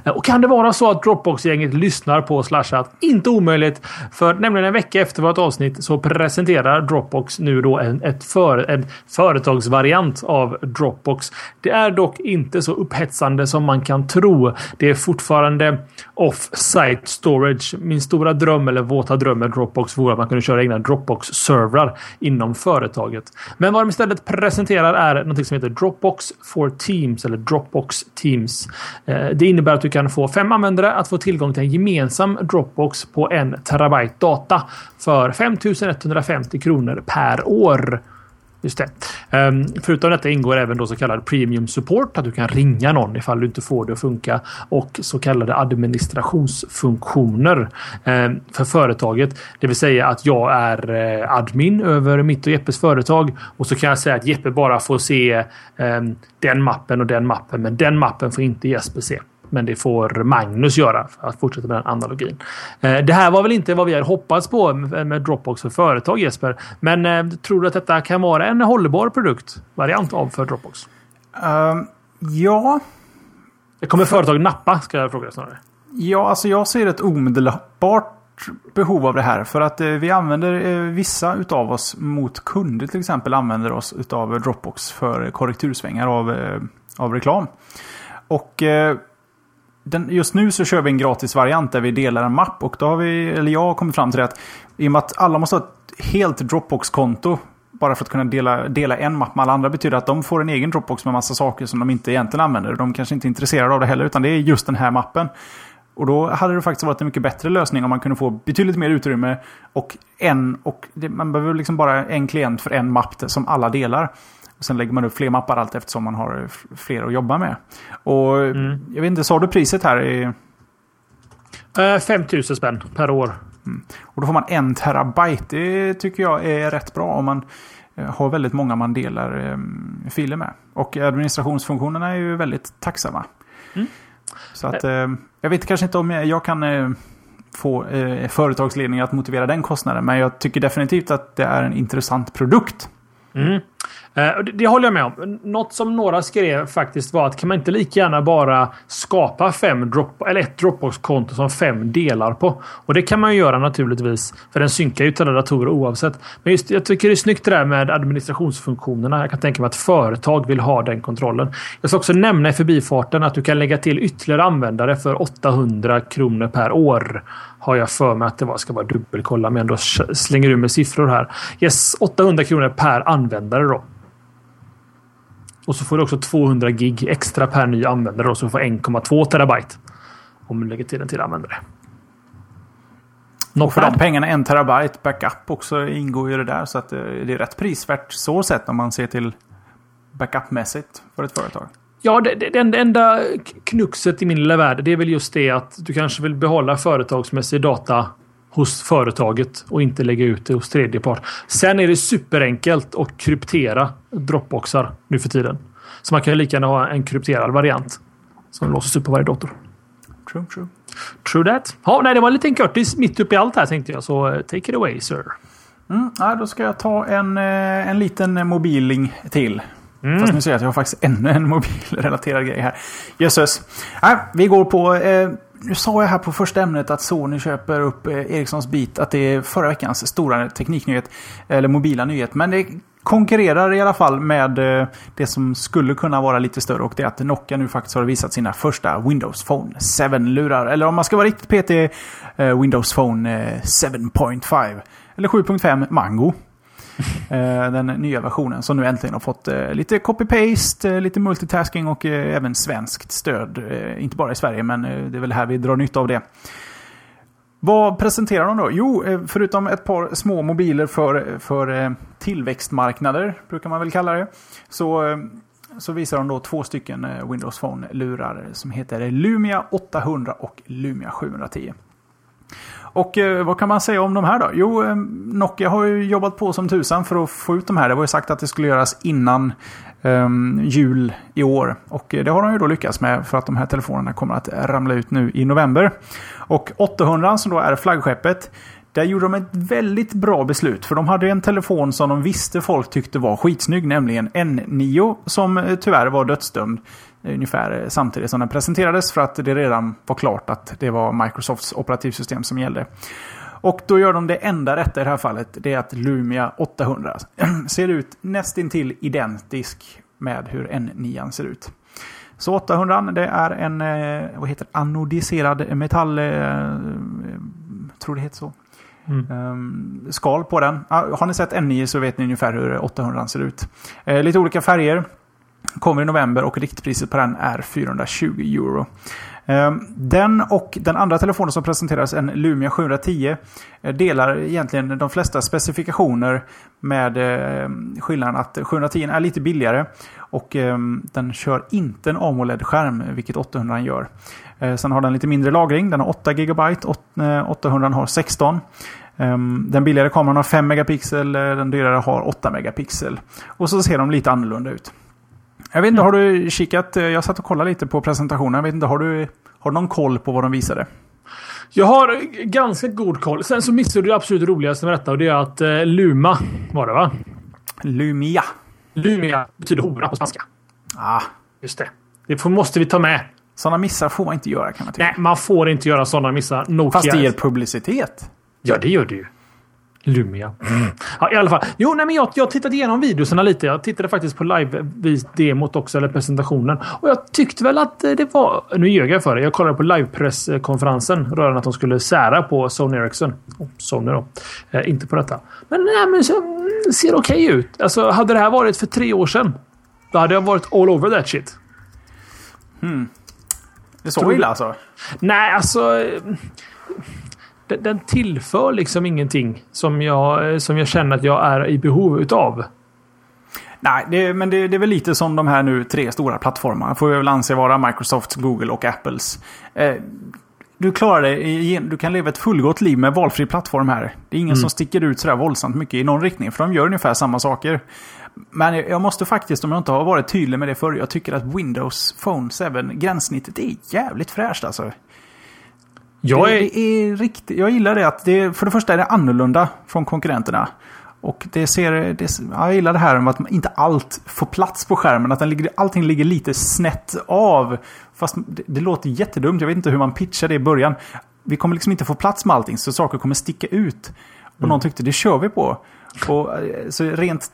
Speaker 2: Eh, och kan det vara så att Dropbox-gänget lyssnar på Slashat? Inte omöjligt. För nämligen en vecka efter vårt avsnitt så presenterar Dropbox nu då en, ett för, en företagsvariant av Dropbox. Det är dock inte så upphetsande som man kan tro. Det är fortfarande off-site storage. Min stora dröm eller våta dröm med Dropbox vore att man kunde köra egna Dropbox-servrar inom företaget. Men vad de istället presenterar är något som heter Dropbox for Teams eller Dropbox Teams. Eh, det innebär att du kan få fem användare att få tillgång till en gemensam Dropbox på en terabyte data för 5150 kronor per år. Just det. Um, förutom detta ingår även då så kallad premium support. Att du kan ringa någon ifall du inte får det att funka. Och så kallade administrationsfunktioner um, för företaget. Det vill säga att jag är uh, admin över mitt och Jeppes företag. Och så kan jag säga att Jeppe bara får se um, den mappen och den mappen. Men den mappen får inte Jesper se. Men det får Magnus göra för att fortsätta med den analogin. Eh, det här var väl inte vad vi hade hoppats på med Dropbox för företag Jesper. Men eh, tror du att detta kan vara en hållbar produkt? Variant av för Dropbox?
Speaker 3: Uh, ja.
Speaker 2: Det kommer företag nappa ska jag fråga snarare.
Speaker 3: Ja, alltså jag ser ett omedelbart behov av det här. För att eh, vi använder vissa utav oss mot kunder till exempel använder oss utav Dropbox för korrektursvängar av, av reklam. Och den, just nu så kör vi en gratis variant där vi delar en mapp. Och då har vi, eller jag har kommit fram till det att i och med att alla måste ha ett helt Dropbox-konto bara för att kunna dela, dela en mapp med alla andra betyder att de får en egen Dropbox med massa saker som de inte egentligen använder. De kanske inte är intresserade av det heller, utan det är just den här mappen. Och då hade det faktiskt varit en mycket bättre lösning om man kunde få betydligt mer utrymme och en och det, man behöver liksom bara en klient för en mapp som alla delar. Och sen lägger man upp fler mappar allt eftersom man har fler att jobba med. Och mm. jag vet inte, sa du priset här? I...
Speaker 2: Uh, 5000 spänn per år.
Speaker 3: Mm. Och då får man en terabyte. Det tycker jag är rätt bra om man eh, har väldigt många man delar eh, filer med. Och administrationsfunktionerna är ju väldigt tacksamma. Mm. Så att eh, jag vet kanske inte om jag kan eh, få eh, företagsledningen att motivera den kostnaden. Men jag tycker definitivt att det är en intressant produkt.
Speaker 2: Mm. Eh, det, det, håller jag med om. Något som några skrev faktiskt var att kan man inte lika gärna bara skapa fem drop, eller ett Dropbox-konto som fem delar på? Och det kan man ju göra naturligtvis. För den synkar ju till alla datorer oavsett. Men just, jag tycker det är snyggt det där med administrationsfunktionerna. Jag kan tänka mig att företag vill ha den kontrollen. Jag ska också nämna i förbifarten att du kan lägga till ytterligare användare för 800 kronor per år har jag för mig att det var. Ska bara dubbelkolla men ändå slänger du med siffror här. Yes, 800 kronor per användare då. Och så får du också 200 gig extra per ny användare då, så får 1,2 terabyte. Om du lägger till en till användare.
Speaker 3: Och för de pengarna, en terabyte backup också ingår ju det där. Så att det är rätt prisvärt så sett om man ser till backupmässigt för ett företag.
Speaker 2: Ja, det, det, det enda knuxet i min lilla värld det är väl just det att du kanske vill behålla företagsmässig data hos företaget och inte lägga ut det hos tredje part. Sen är det superenkelt att kryptera Dropboxar nu för tiden. Så man kan ju lika gärna ha en krypterad variant som låses upp på varje dator.
Speaker 3: True, true.
Speaker 2: True that. Ja, nej, det var en liten Curtis mitt uppe i allt här tänkte jag. Så eh, take it away sir.
Speaker 3: Mm, ja, då ska jag ta en, eh, en liten mobiling till. Mm. Fast nu ser jag att jag har faktiskt ännu en mobilrelaterad grej här. Jösses. Ja, vi går på... Eh, nu sa jag här på första ämnet att Sony köper upp eh, Ericssons bit. Att det är förra veckans stora tekniknyhet. Eller mobila nyhet. Men det konkurrerar i alla fall med eh, det som skulle kunna vara lite större. Och det är att Nokia nu faktiskt har visat sina första Windows Phone 7-lurar. Eller om man ska vara riktigt petig, eh, Windows Phone 7.5. Eller 7.5 Mango. Eh, den nya versionen som nu äntligen har fått eh, lite copy-paste, eh, lite multitasking och även svenskt stöd. Inte bara i Sverige, men det är väl här vi drar nytta av det. Vad presenterar de då? Jo, förutom ett par små mobiler för, för tillväxtmarknader, brukar man väl kalla det, så, så visar de då två stycken Windows Phone-lurar som heter Lumia 800 och Lumia 710. Och eh, vad kan man säga om de här då? Jo, eh, Nokia har ju jobbat på som tusan för att få ut de här. Det var ju sagt att det skulle göras innan eh, jul i år. Och eh, det har de ju då lyckats med för att de här telefonerna kommer att ramla ut nu i november. Och 800 som då är flaggskeppet. Där gjorde de ett väldigt bra beslut. För de hade en telefon som de visste folk tyckte var skitsnygg. Nämligen N9 som eh, tyvärr var dödsdömd. Ungefär eh, samtidigt som den presenterades. För att det redan var klart att det var Microsofts operativsystem som gällde. Och då gör de det enda rätta i det här fallet. Det är att Lumia 800 ser ut nästintill identisk med hur N9 ser ut. Så 800 det är en eh, vad heter anodiserad metall... Eh, tror det heter så. Mm. Um, skal på den. Har ni sett N9 så vet ni ungefär hur 800 ser ut. Lite olika färger. Kommer i november och riktpriset på den är 420 euro. Ehm, den och den andra telefonen som presenteras, en Lumia 710, eh, delar egentligen de flesta specifikationer med eh, skillnaden att 710 är lite billigare och ehm, den kör inte en AMOLED-skärm, vilket 800 gör. Eh, sen har den lite mindre lagring, den har 8 GB, 800 har 16. Ehm, den billigare kameran har 5 megapixel, den dyrare har 8 megapixel. Och så ser de lite annorlunda ut. Jag vet inte, mm. har du kikat? Eh, jag satt och kollade lite på presentationen. Jag vet inte, har du, har du någon koll på vad de visade?
Speaker 2: Jag har ganska god koll. Sen så missade du det absolut roligaste med detta och det är att eh, Luma var det va?
Speaker 3: Lumia.
Speaker 2: Lumia betyder hora på spanska.
Speaker 3: Ah.
Speaker 2: Just det. Det får, måste vi ta med.
Speaker 3: Sådana missar får man inte göra kan man tycka.
Speaker 2: Nej, man får inte göra sådana missar.
Speaker 3: Nokia. Fast det ger publicitet.
Speaker 2: Ja, det gör det ju. Lumia. Mm. Ja, i alla fall. Jo, nej, men jag, jag tittade igenom videorna lite. Jag tittade faktiskt på live-demot också, eller presentationen. Och jag tyckte väl att det var... Nu ljög jag för det. Jag kollade på livepresskonferensen rörande att de skulle sära på Sony Ericsson. Oh, Sony då. Eh, inte på detta. Men nej, men så, mm, ser okej okay ut. Alltså, hade det här varit för tre år sedan. Då hade jag varit all over that shit.
Speaker 3: Hmm. Det är så illa alltså?
Speaker 2: Nej, alltså den, tillför liksom ingenting som jag, som jag känner att jag är i behov utav.
Speaker 3: Nej, det, men det, det, är väl lite som de här nu tre stora plattformarna. Får jag väl anse vara Microsoft, Google och Apples. Eh, du klarar det. Du kan leva ett fullgott liv med valfri plattform här. Det är ingen mm. som sticker ut sådär våldsamt mycket i någon riktning. För de gör ungefär samma saker. Men jag måste faktiskt, om jag inte har varit tydlig med det förr, jag tycker att Windows Phone 7, gränssnittet är jävligt fräscht alltså. Jag, är... Det, är riktigt, jag gillar det att det, för det första är det annorlunda från konkurrenterna. Och det ser, det, jag gillar det här med att inte allt får plats på skärmen. Att den ligger, allting ligger lite snett av. Fast det, det låter jättedumt. Jag vet inte hur man pitchar det i början. Vi kommer liksom inte få plats med allting, så saker kommer sticka ut. Och mm. någon tyckte det kör vi på. Och, eh, så rent,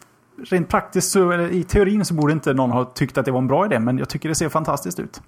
Speaker 3: rent praktiskt, så, i teorin, så borde inte någon ha tyckt att det var en bra idé. Men jag tycker det ser fantastiskt ut.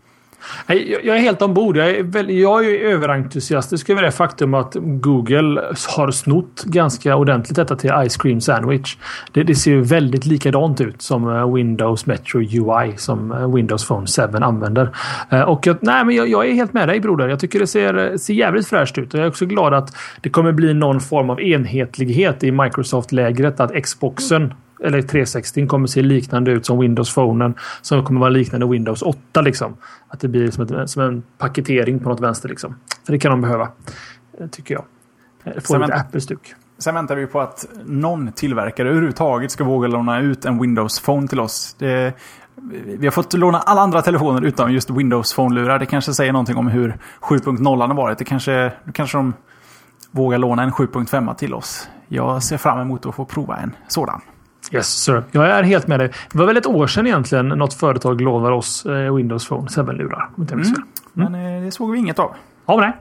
Speaker 2: Jag är helt ombord. Jag är, väl, jag är överentusiastisk över det faktum att Google har snott ganska ordentligt detta till Ice Cream Sandwich. Det, det ser väldigt likadant ut som eh, Windows Metro UI som eh, Windows Phone 7 använder. Eh, och jag, nej, men jag, jag, är helt med dig broder. Jag tycker det ser, ser jävligt fräscht ut. Och jag är också glad att det kommer bli någon form av enhetlighet i Microsoft-lägret. Att Xboxen eller 360 kommer se liknande ut som Windows Phone som kommer vara liknande Windows 8 liksom. Att det blir som, ett, som en paketering på något vänster liksom. För det kan de behöva. Eh, tycker jag. Eh, få lite Apple-stuk.
Speaker 3: Sen väntar vi på att någon tillverkare överhuvudtaget ska våga låna ut en Windows Phone till oss. Det, vi har fått låna alla andra telefoner utom just Windows Phone-lurar. Det kanske säger någonting om hur 7.0 har varit. Det kanske, kanske de vågar låna en 7.5 till oss. Jag ser fram emot att få prova en sådan.
Speaker 2: Yes sir. Jag är helt med dig. Det var väl ett år sedan egentligen något företag lovade oss eh, Windows Phone 7-lurar. Mm.
Speaker 3: Mm. Men eh, det såg vi inget av.
Speaker 2: Ja, nej.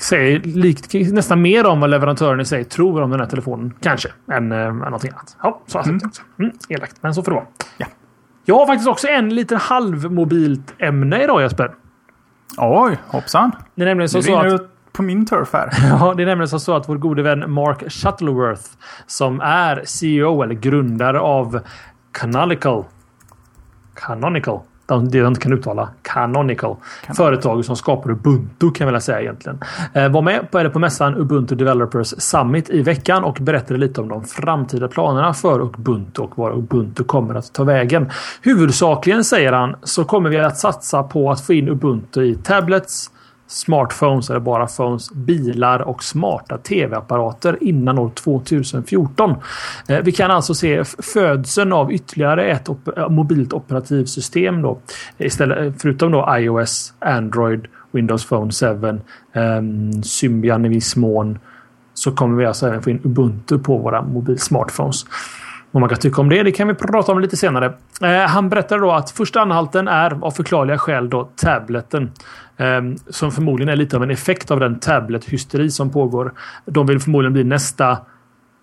Speaker 2: Säger likt, nästan mer om vad leverantören i sig tror om den här telefonen. Kanske. Än, äh, någonting annat. Ja, så mm. mm. Elakt. Men så får det vara.
Speaker 3: Ja.
Speaker 2: Jag har faktiskt också en liten halvmobilt ämne idag Jesper.
Speaker 3: Oj, hoppsan.
Speaker 2: Det är nämligen så, så att
Speaker 3: på min turf här.
Speaker 2: Ja, det är nämligen så att vår gode vän Mark Shuttleworth som är CEO eller grundare av Canonical. Canonical. Det jag inte kan uttala. Canonical. Canonical. Företag som skapar Ubuntu kan jag väl säga egentligen. Eh, var med på, eller på mässan Ubuntu Developers Summit i veckan och berättade lite om de framtida planerna för Ubuntu och var Ubuntu kommer att ta vägen. Huvudsakligen säger han så kommer vi att satsa på att få in Ubuntu i tablets, smartphones eller bara phones, bilar och smarta tv-apparater innan år 2014. Eh, vi kan alltså se födseln av ytterligare ett op eh, mobilt operativsystem då. Istället, eh, förutom då iOS, Android, Windows Phone 7, um, ehm, Symbian i viss mån så kommer vi alltså även få in Ubuntu på våra mobilsmartphones. Vad man kan tycka om det, det kan vi prata om lite senare. Eh, han berättar då att första anhalten är av förklarliga skäl då tableten. Eh, som förmodligen är lite av en effekt av den tablet-hysteri som pågår. De vill förmodligen bli nästa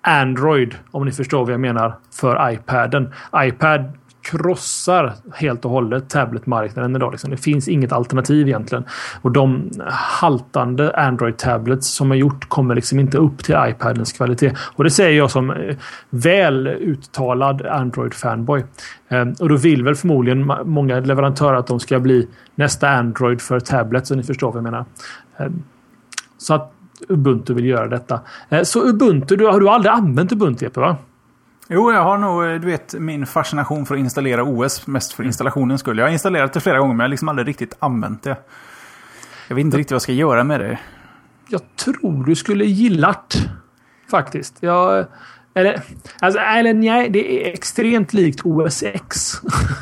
Speaker 2: Android, om ni förstår vad jag menar, för iPaden. iPad krossar helt och hållet tabletmarknaden idag. Liksom. Det finns inget alternativ egentligen. Och de haltande Android-tablets som har gjort kommer liksom inte upp till iPadens kvalitet. Och det säger jag som eh, väl uttalad Android-fanboy. Ehm, och då vill väl förmodligen många leverantörer att de ska bli nästa Android för tablets, så ni förstår vad jag menar. Ehm, så att Ubuntu vill göra detta. Ehm, så Ubuntu, du, har du aldrig använt Ubuntu Jeppe? Va?
Speaker 3: Jo, jag har nog, du vet, min fascination för att installera OS mest för installationens skull. Jag har installerat det flera gånger men jag har liksom aldrig riktigt använt det. Jag vet inte riktigt vad jag ska göra med det.
Speaker 2: Jag tror du skulle gillat faktiskt. Jag, eller, alltså, eller nej, det är extremt likt OS X.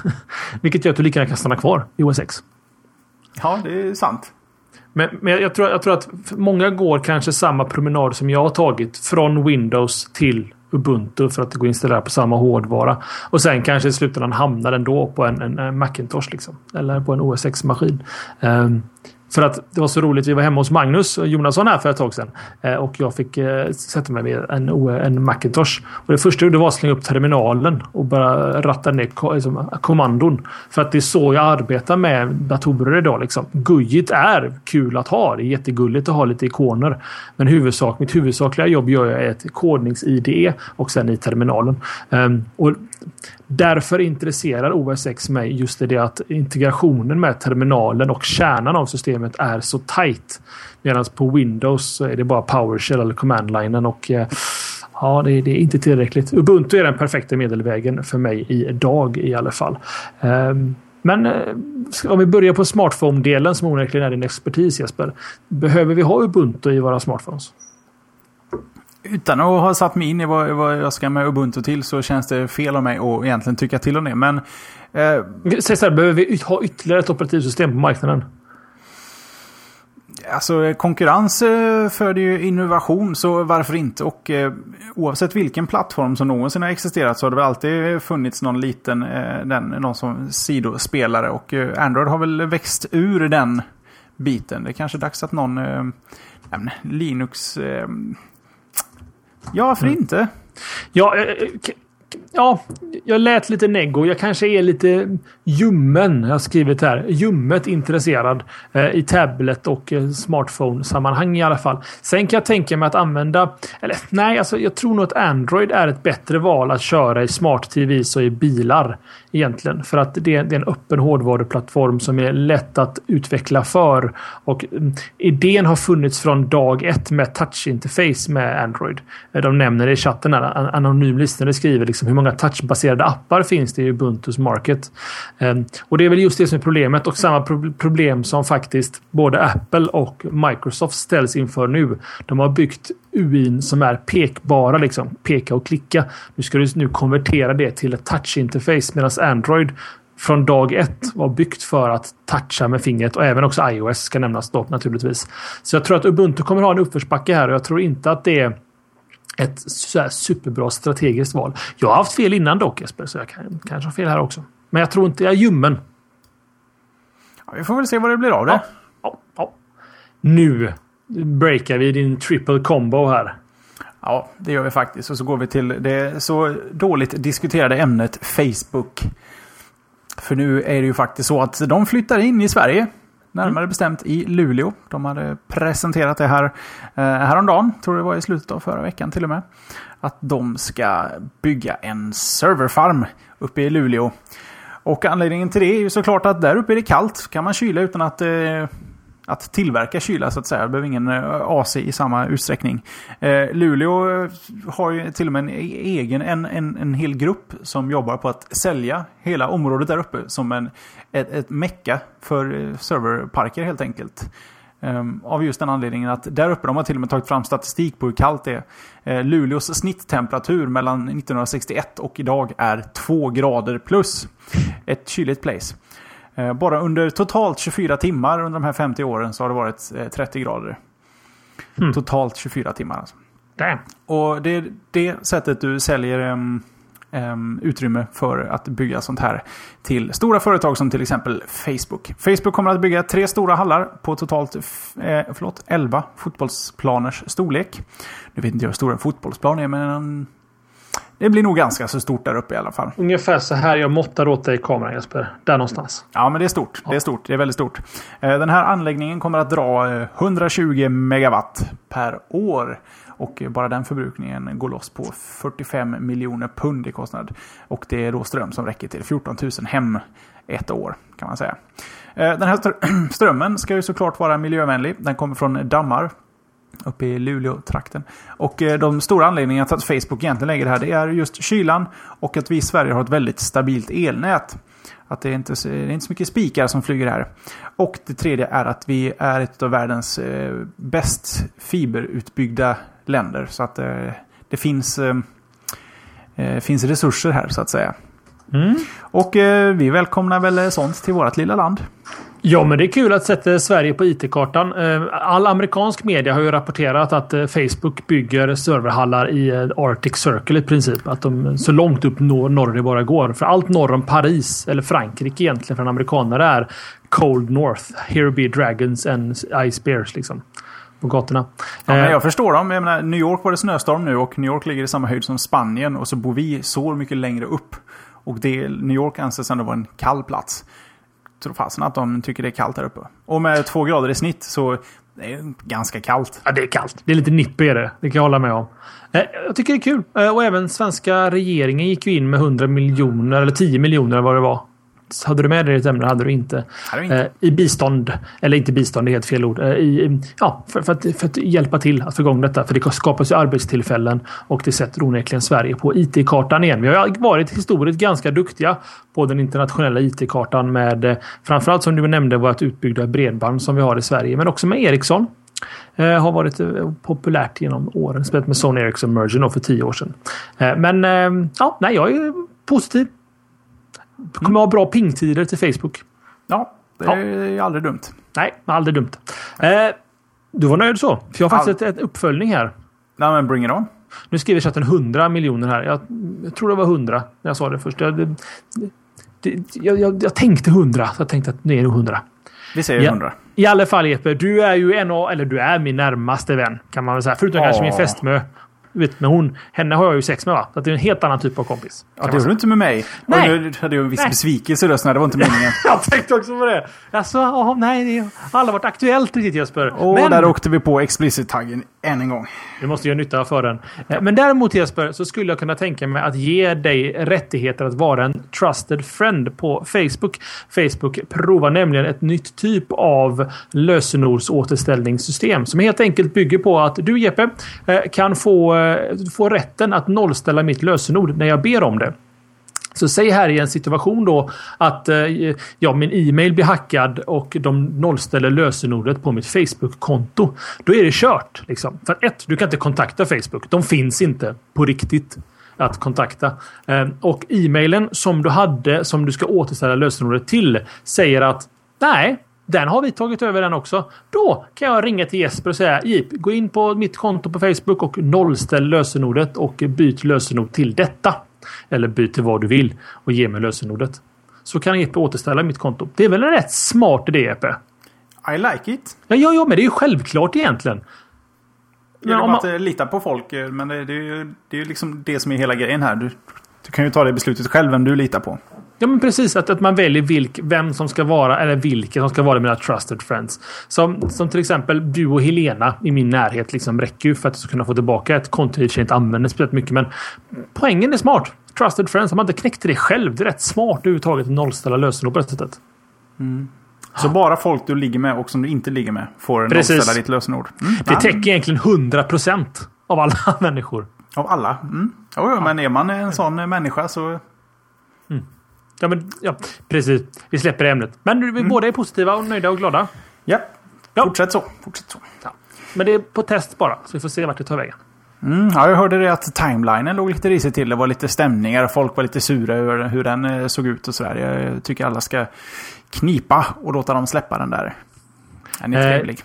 Speaker 2: Vilket gör att du lika gärna kan stanna kvar i OS X.
Speaker 3: Ja, det är sant.
Speaker 2: Men, men jag, tror, jag tror att många går kanske samma promenad som jag har tagit. Från Windows till Ubuntu för att det går att installera på samma hårdvara. Och sen kanske i slutändan hamnar den då på en, en, en Macintosh. Liksom, eller på en OS X-maskin. Um, för att det var så roligt. Vi var hemma hos Magnus Jonasson här för ett tag sedan. Eh, och jag fick eh, sätta mig med en, en Macintosh. Och det första jag gjorde var att slänga upp terminalen och bara ratta ner liksom, kommandon. För att det är så jag arbetar med datorer idag. Liksom. Gujigt är kul att ha. Det är jättegulligt att ha lite ikoner. Men huvudsak, mitt huvudsakliga jobb gör jag i ett kodnings-IDE och sen i terminalen. Ehm, och Därför intresserar OS X mig just i det att integrationen med terminalen och kärnan av systemet är så tight. Medan på Windows så är det bara PowerShell eller command-linen och eh, ja, det, det, är inte tillräckligt. Ubuntu är den perfekta medelvägen för mig idag i alla fall. Um, men eh, om vi börjar på smartphone-delen som onekligen är din expertis Jesper. Behöver vi ha Ubuntu i våra smartphones?
Speaker 3: Utan att ha satt mig in i vad, vad jag ska med Ubuntu till så känns det fel av mig att egentligen tycka till om det. Men...
Speaker 2: Eh, Säg så här, behöver vi ha ytterligare ett operativsystem på marknaden?
Speaker 3: Alltså konkurrens eh, föder ju innovation, så varför inte? Och eh, oavsett vilken plattform som någonsin har existerat så har det väl alltid funnits någon liten, eh, den, någon som sidospelare. Och eh, Android har väl växt ur den biten. Det är kanske dags att någon eh, Linux eh, Ja, varför mm. inte?
Speaker 2: Ja, eh, eh, ja, jag lät lite neggo. Jag kanske är lite ljummen. Jag har skrivit här. Ljummet intresserad eh, i tablet och eh, smartphone-sammanhang i alla fall. Sen kan jag tänka mig att använda... Eller nej, alltså, jag tror nog att Android är ett bättre val att köra i smart-TVs och i bilar. Egentligen. För att det, det är en öppen hårdvaruplattform som är lätt att utveckla för. Och mm, idén har funnits från dag ett med touch-interface med Android. De nämner det i chatten. Här, anonym lyssnare skriver liksom hur många touchbaserade appar finns det i Ubuntus Market. Ehm, och det är väl just det som är problemet och samma problem som faktiskt både Apple och Microsoft ställs inför nu. De har byggt UIn som är pekbara, liksom peka och klicka. Nu ska du nu konvertera det till ett touch-interface medan Android från dag ett var byggt för att toucha med fingret och även också iOS ska nämnas då naturligtvis. Så jag tror att Ubuntu kommer ha en uppförsbacke här och jag tror inte att det är ett superbra strategiskt val. Jag har haft fel innan dock Jesper, så jag kan kanske ha fel här också. Men jag tror inte jag är ljummen.
Speaker 3: Ja, vi får väl se vad det blir av det. Ja,
Speaker 2: ja. Nu breakar vi din triple combo här.
Speaker 3: Ja, det gör vi faktiskt. Och så går vi till det så dåligt diskuterade ämnet Facebook. För nu är det ju faktiskt så att de flyttar in i Sverige. Närmare mm. bestämt i Luleå. De hade presenterat det här eh, häromdagen, tror det var i slutet av förra veckan till och med. Att de ska bygga en serverfarm uppe i Luleå. Och anledningen till det är ju såklart att där uppe är det kallt. Kan man kyla utan att eh, att tillverka kyla så att säga. Det behöver ingen eh, AC i samma utsträckning. Eh, Luleå eh, har ju till och med en e-, egen, en, en, en hel grupp som jobbar på att sälja hela området där uppe som en, ett, ett mecka för eh, serverparker helt enkelt. Um, av just den anledningen att där uppe, de har till och med tagit fram statistik på hur kallt det är. Uh, Luleås snitttemperatur mellan 1961 och idag är 2 grader plus. Ett kyligt place. Eh, bara under totalt 24 timmar under de här 50 åren så har det varit 30 eh, grader. Mm. Totalt 24 timmar alltså.
Speaker 2: Damn.
Speaker 3: Och det är det sättet du säljer um, um, utrymme för att bygga sånt här till stora företag som till exempel Facebook. Facebook kommer att bygga tre stora hallar på totalt eh, förlåt, 11 fotbollsplaners storlek. Nu vet inte jag hur stor en fotbollsplan är, men det blir nog ganska så stort där uppe i alla fall.
Speaker 2: Ungefär så här jag måttar åt dig i kameran Jesper. Där någonstans.
Speaker 3: Ja, men det är stort. Det är stort. Det är väldigt stort. Eh, den här anläggningen kommer att dra 120 megawatt per år. Och bara den förbrukningen går loss på 45 miljoner pund i kostnad. Och det är då ström som räcker till 14 000 hem ett år kan man säga. Eh, den här strömmen ska ju såklart vara miljövänlig. Den kommer från dammar uppe i Luleå-trakten. Och eh, de stora anledningarna till att Facebook egentligen lägger det här det är just kylan och att vi i Sverige har ett väldigt stabilt elnät. Att det är inte, det är inte så mycket spikar som flyger här. Och det tredje är att vi är ett av världens eh, bäst fiberutbyggda länder. Så att eh, det finns, eh, eh finns resurser här så att säga.
Speaker 2: Mm.
Speaker 3: Och eh, vi välkomnar väl sånt till vårt lilla land.
Speaker 2: Ja, men det är kul att sätta Sverige på IT-kartan. Eh, all amerikansk media har ju rapporterat att eh, Facebook bygger serverhallar i eh, Arctic Circle i princip. Att de så långt upp norr, norr det bara går. För allt norr om Paris, eller Frankrike egentligen för en amerikanare, är Cold North. Here be dragons and ice bears liksom. På gatorna.
Speaker 3: Ja, men jag förstår dem. Jag menar, New York var det snöstorm nu och New York ligger i samma höjd som Spanien. Och så bor vi så mycket längre upp. Och det, New York anses ändå vara en kall plats tror fasen att de tycker det är kallt där uppe. Och med två grader i snitt så det är ganska kallt.
Speaker 2: Ja, det är kallt. Det är lite nipp i det. Det kan jag hålla med om. Jag tycker det är kul. Och även svenska regeringen gick ju in med 100 miljoner, eller 10 miljoner vad det var. Hade du med i ditt ämne? hade du inte.
Speaker 3: Hade inte.
Speaker 2: Eh, I bistånd. Eller inte bistånd, det är helt fel ord. Eh, I, ja, för, för, att, för att hjälpa till att få igång detta. För det skapas ju arbetstillfällen och det sätter onekligen Sverige på IT-kartan igen. Vi har varit historiskt ganska duktiga på den internationella IT-kartan med eh, framförallt som du nämnde vårt utbyggda bredband som vi har i Sverige. Men också med Ericsson. Eh, har varit eh, populärt genom åren. Spelat med Sony Ericsson Merger för tio år sedan. Eh, men ja, nej, jag är positiv. Kommer ha bra pingtider till Facebook.
Speaker 3: Ja, det är ja. aldrig dumt.
Speaker 2: Nej, aldrig dumt. Eh, du var nöjd så? För jag har faktiskt All... ett, ett uppföljning här.
Speaker 3: Nej, men bring it on.
Speaker 2: Nu skriver chatten 100 miljoner här. Jag, jag, tror det var 100 när jag sa det först. Jag, det, det, jag, jag tänkte 100, så jag tänkte att nu är det 100.
Speaker 3: Vi säger 100.
Speaker 2: Ja, I alla fall Jeppe, du är ju en av, eller du är min närmaste vän kan man väl säga. Förutom Åh. kanske min fästmö vet, men hon, henne har jag ju sex med va? Så det är en helt annan typ av kompis.
Speaker 3: Ja, det gjorde du inte med mig. Nej. Och nu hade jag en viss nej. besvikelse i rösten. Det var inte meningen.
Speaker 2: jag tänkte också på det. Alltså, oh, nej, det har aldrig varit aktuellt riktigt Jesper.
Speaker 3: Och men... där åkte vi på explicit-taggen än en gång.
Speaker 2: Du måste göra nytta för den. Eh, men däremot Jesper så skulle jag kunna tänka mig att ge dig rättigheter att vara en trusted friend på Facebook. Facebook provar nämligen ett nytt typ av lösenordsåterställningssystem som helt enkelt bygger på att du Jeppe eh, kan få, eh, få rätten att nollställa mitt lösenord när jag ber om det. Så säg här i en situation då att eh, ja, min e-mail blir hackad och de nollställer lösenordet på mitt Facebook-konto. Då är det kört. Liksom. För att ett, du kan inte kontakta Facebook. De finns inte på riktigt att kontakta. Eh, och e-mailen som du hade som du ska återställa lösenordet till säger att nej, den har vi tagit över den också. Då kan jag ringa till Jesper och säga Jeep, gå in på mitt konto på Facebook och nollställ lösenordet och byt lösenord till detta. Eller byt till vad du vill och ge mig lösenordet. Så kan Epe återställa mitt konto. Det är väl en rätt smart idé Epe?
Speaker 3: I like it.
Speaker 2: Ja, ja, ja men det är ju självklart egentligen.
Speaker 3: Men om man... att lita på folk. Eh, men det, är ju, det är ju liksom det som är hela grejen här. Du, du kan ju ta det beslutet själv vem du litar på.
Speaker 2: Ja, men precis. Att, att man väljer vilk, vem som ska vara, eller vilka som ska vara mina trusted friends. Som, som till exempel du och Helena i min närhet liksom räcker ju för att du ska kunna få tillbaka ett konto jag inte använder speciellt mycket. Men poängen är smart. Trusted friends. Har man inte knäckt det själv. Det är rätt smart överhuvudtaget att nollställa lösenord på det sättet.
Speaker 3: Mm. Så bara folk du ligger med och som du inte ligger med får Precis. nollställa ditt lösenord?
Speaker 2: Mm. Det täcker egentligen 100% av alla människor.
Speaker 3: Av alla? Mm. Jo, ja. men är man en sån människa så...
Speaker 2: Mm. Ja, men, ja, precis. Vi släpper ämnet. Men vi mm. båda är positiva och nöjda och glada.
Speaker 3: Ja, ja. fortsätt så. Fortsätt så.
Speaker 2: Ja. Men det är på test bara, så vi får se vart det tar vägen.
Speaker 3: Mm, ja, jag hörde det att timelinen låg lite risigt till. Det var lite stämningar. Folk var lite sura över hur den eh, såg ut och sådär. Jag tycker alla ska knipa och låta dem släppa den där. Den är eh, trevlig.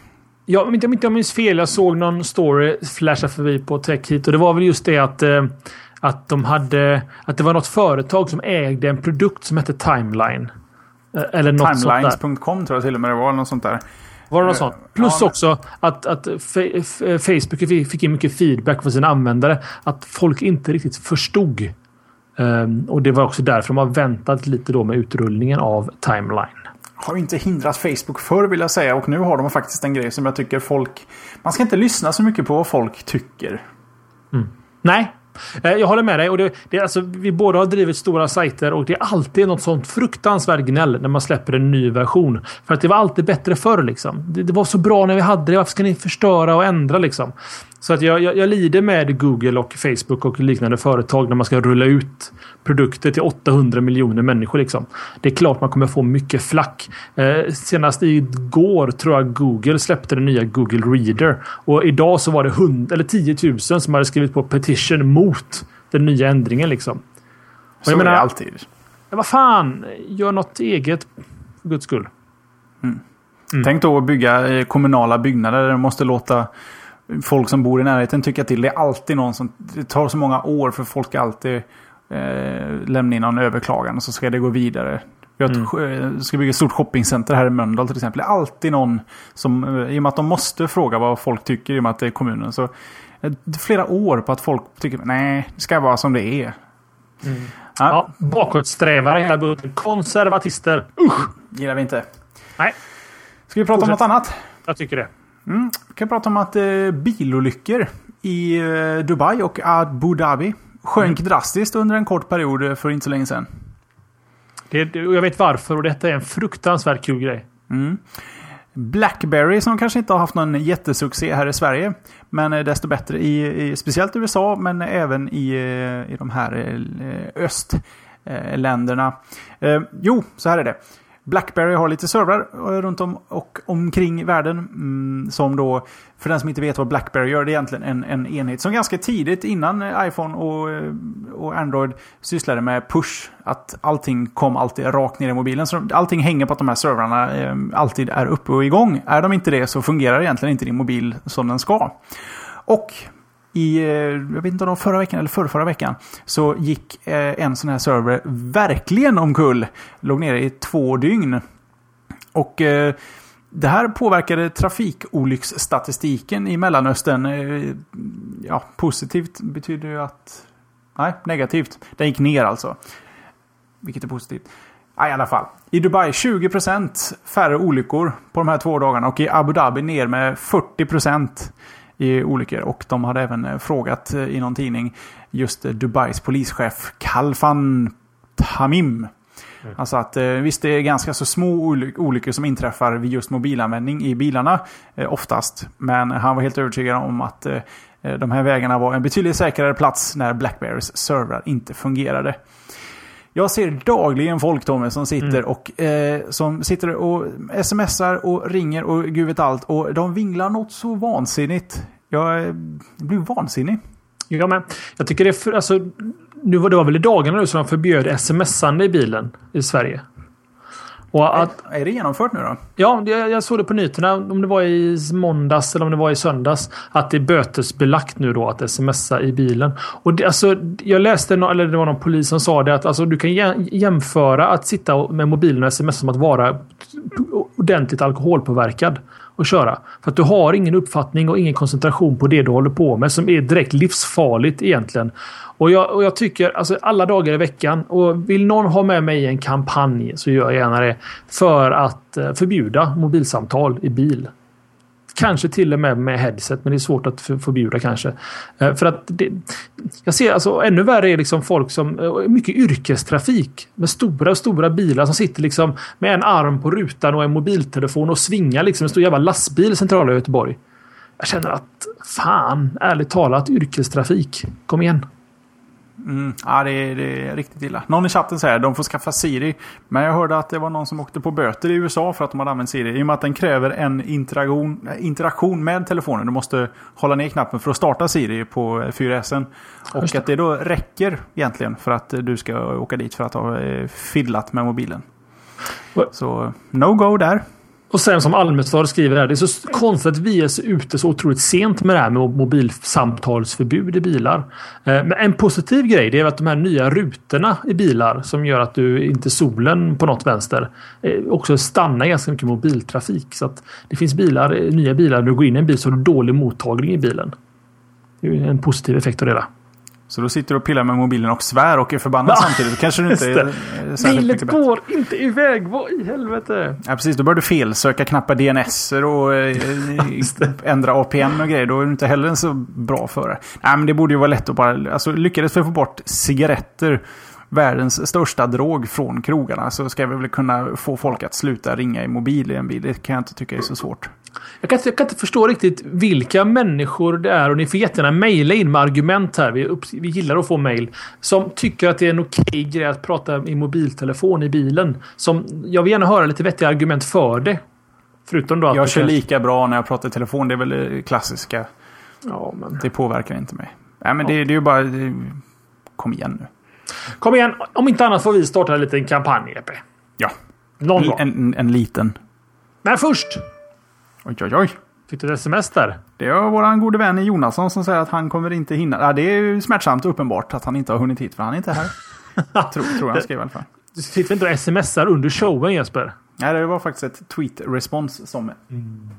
Speaker 2: Ja, om inte, om inte jag minns fel, jag såg någon story flasha förbi på TechHit och det var väl just det att eh, att de hade att det var något företag som ägde en produkt som hette Timeline. Eh, Eller något.
Speaker 3: Timelines.com tror jag till och med det var. Något sånt där.
Speaker 2: Var det något sånt? Plus
Speaker 3: Ja,
Speaker 2: också att, att Facebook fick- in mycket feedback från sina användare. Att folk inte riktigt förstod. Ehm, och det var också därför de har väntat lite då med utrullningen av Timeline.
Speaker 3: Har inte hindrat Facebook förr vill jag säga. Och nu har de faktiskt en grej som jag tycker folk... Man ska inte lyssna så mycket på vad folk tycker.
Speaker 2: Nej, eh, Eh, jag håller med dig. Och det, det, alltså, vi båda har drivit stora sajter och det är alltid något sånt fruktansvärt gnäll när man släpper en ny version. För att det var alltid bättre förr. Liksom. Det, det var så bra när vi hade det. Varför ska ni förstöra och ändra? Liksom? Så att jag, jag, jag lider med Google och Facebook och liknande företag när man ska rulla ut produkter till 800 miljoner människor. Liksom. Det är klart man kommer få mycket flack. Eh, senast igår tror jag Google släppte den nya Google Reader. Och idag så var det 100, eller 10 000 som hade skrivit på petition mot den nya ändringen. Liksom.
Speaker 3: Så
Speaker 2: jag
Speaker 3: är
Speaker 2: menar-
Speaker 3: det alltid.
Speaker 2: Men vad fan, gör något eget för guds skull. Mm.
Speaker 3: Tänk då att bygga eh, kommunala byggnader där de måste låta folk som bor i närheten tycka till. Det är alltid någon som... Det tar så många år för folk alltid eh, lämna in någon överklagan och så ska det gå vidare. Vi har ett, eh, ska bygga ett stort shoppingcenter här i Mölndal till exempel. Det är alltid någon som... eh, I och med att de måste fråga vad folk tycker i och med att det är kommunen. Så flera år på att folk tycker nej, det ska vara som det är. Ja,
Speaker 2: Ja, bakåtsträvare hela bunten. Konservatister. Usch!
Speaker 3: gillar vi inte.
Speaker 2: Nej,
Speaker 3: Ska vi prata om något
Speaker 2: Fortsätt.
Speaker 3: annat?
Speaker 2: jag tycker det.
Speaker 3: Vi kan prata om att eh, bilolyckor i eh, Dubai och Abu Dhabi sjönk drastiskt under en kort period eh, för inte så länge sedan.
Speaker 2: det, jag vet varför och detta är en fruktansvärt kul grej.
Speaker 3: Blackberry som kanske inte har haft någon jättesuccé här i Sverige. Men eh, desto bättre i, i speciellt USA men även i, eh, i de här eh, östländerna. Eh, jo, så här är det. Blackberry har lite servrar eh, runt om och omkring världen. Mm, som då, för den som inte vet vad Blackberry gör, det är egentligen en, en enhet som ganska tidigt innan eh, iPhone och, eh, och Android sysslade med push. Att allting kom alltid rakt ner i mobilen. Så allting hänger på att de här servrarna eh, alltid är uppe och igång. Är de inte det så fungerar egentligen inte din mobil som den ska. Och i, eh, jag vet inte om det var förra veckan eller förra, förra veckan, så gick eh, en sån här server verkligen omkull. Låg nere i två dygn. Och eh, det här påverkade trafikolycksstatistiken i Mellanöstern. Ja, positivt betyder ju att... Nej, negativt. Den gick ner alltså. Vilket är positivt. Ja, I alla fall. I Dubai 20% färre olyckor på de här två dagarna. Och i Abu Dhabi ner med 40% i olyckor. Och de hade även eh, frågat eh, i någon tidning just eh, Dubais polischef Kalfan Tamim. Han sa att visst det är ganska så små oly- olyckor som inträffar vid just mobilanvändning i bilarna oftast. Men han var helt övertygad om att de här vägarna var en betydligt säkrare plats när Blackberrys servrar inte fungerade. Jag ser dagligen folk Tommy som sitter och eh, som sitter och smsar och ringer och gud vet allt. Och de vinglar något så vansinnigt. Jag eh, blir vansinnig.
Speaker 2: Jag med. Jag tycker det är för, alltså, nu var det var väl i dagarna nu som de förbjöd smsande i bilen i Sverige. Och att,
Speaker 3: Är det genomfört nu då?
Speaker 2: ja, det- jag såg det på nyheterna, om det var i måndags eller om det var i söndags, att det är bötesbelagt nu då att smsa i bilen. Och det, alltså, jag läste, eller det var någon polis som sa det, att alltså, du kan jä- jämföra att sitta med mobilen och sms som att vara ordentligt alkoholpåverkad och köra. För att du har ingen uppfattning och ingen koncentration på det du håller på med som är direkt livsfarligt egentligen. Och jag, och jag tycker alltså alla dagar i veckan och vill någon ha med mig i en kampanj så gör jag gärna det. För att eh, förbjuda mobilsamtal i bil. Kanske till och med med headset, men det är svårt att förbjuda kanske. Eh, för att det, jag ser alltså ännu värre är liksom folk som eh, mycket yrkestrafik med stora, stora bilar som sitter liksom med en arm på rutan och en mobiltelefon och svingar liksom en stor jävla lastbil i centrala Göteborg. Jag känner att fan, ärligt talat, yrkestrafik. Kom igen.
Speaker 3: Mm, ja, det är, det är riktigt illa. Någon i chatten säger att de får skaffa Siri. Men jag hörde att det var någon som åkte på böter i USA för att de hade använt Siri. I och med att den kräver en interaktion, äh, interaktion med telefonen. Du måste hålla ner knappen för att starta Siri på 4S. Och att det då räcker egentligen för att du ska åka dit för att ha eh, fiddlat med mobilen.
Speaker 2: Vad-
Speaker 3: Så no go där.
Speaker 2: Och sen som Almestad skriver här, det är så konstigt att vi är så ute så otroligt sent med det här med mobilsamtalsförbud i bilar. Eh, men en positiv grej det är att de här nya rutorna i bilar som gör att du inte solen på något vänster eh, också stannar ganska mycket mobiltrafik. Så att det finns bilar, eh, nya bilar, när du går in i en bil så har du dålig mottagning i bilen. Det är en positiv effekt av det. Där.
Speaker 3: Så då sitter du och pillar med mobilen och svär och är förbannad ja, samtidigt. Då kanske du inte är,
Speaker 2: är särskilt går inte iväg. Vad i helvete?
Speaker 3: Ja, precis. Då börjar du felsöka, knappa DNS och eh, ändra APN och grejer. Då är du inte heller så bra för det. Nej, men det borde ju vara lätt att bara... Alltså, lyckades vi få bort cigaretter världens största drog från krogarna så ska vi väl kunna få folk att sluta ringa i mobil i en bil. Det kan jag inte tycka är så svårt.
Speaker 2: Jag kan, inte, jag kan inte förstå riktigt vilka människor det är och ni får jättegärna mejla in med argument här. Vi, upp, vi gillar att få mejl. Som tycker att det är en okej grej att prata i mobiltelefon i bilen. Som, jag vill gärna höra lite vettiga argument för det. Förutom då att
Speaker 3: jag kör kanske... lika bra när jag pratar i telefon. Det är väl det klassiska.
Speaker 2: Ja, men...
Speaker 3: Det påverkar inte mig. Nej, men ja. det, det, är ju bara... Det... Kom igen nu.
Speaker 2: Kom igen. Om inte annat får vi starta en liten kampanj, Epe.
Speaker 3: Ja.
Speaker 2: Någon en, gång.
Speaker 3: En, en liten.
Speaker 2: Men först
Speaker 3: Oj, oj, oj.
Speaker 2: Fick du ett sms där?
Speaker 3: Det är vår gode vän Jonasson som säger att han kommer inte hinna. Ja, det är ju smärtsamt uppenbart att han inte har hunnit hit för han är inte här. tror, tror jag skrev i alla fall.
Speaker 2: Du sitter inte och smsar under showen Jesper?
Speaker 3: Nej, det var faktiskt ett tweet-respons som mm.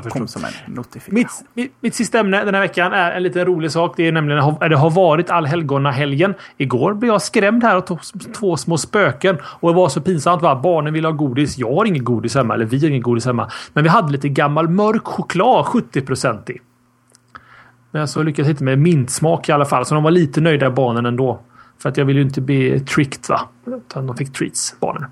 Speaker 3: Kom som en notifikation.
Speaker 2: Mitt, mitt, mitt, sista ämne den här veckan är en liten rolig sak. Det är nämligen det har varit allhelgona-helgen. Igår blev jag skrämd här av två små spöken. Och det var så pinsamt. Va? Barnen vill ha godis. Jag har inget godis hemma. Eller vi har inget godis hemma. Men vi hade lite gammal mörk choklad. 70 i. Men så lyckades hitta med mintsmak i alla fall. Så de var lite nöjda barnen ändå. För att jag vill ju inte bli tricked va. Utan de fick treats, barnen.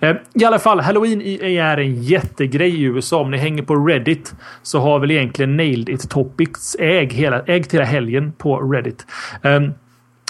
Speaker 2: Eh, I alla fall, Halloween är en jättegrej i USA. Om ni hänger på Reddit så har väl egentligen Nailed It Topics äg hela, ägt hela helgen på Reddit. Eh,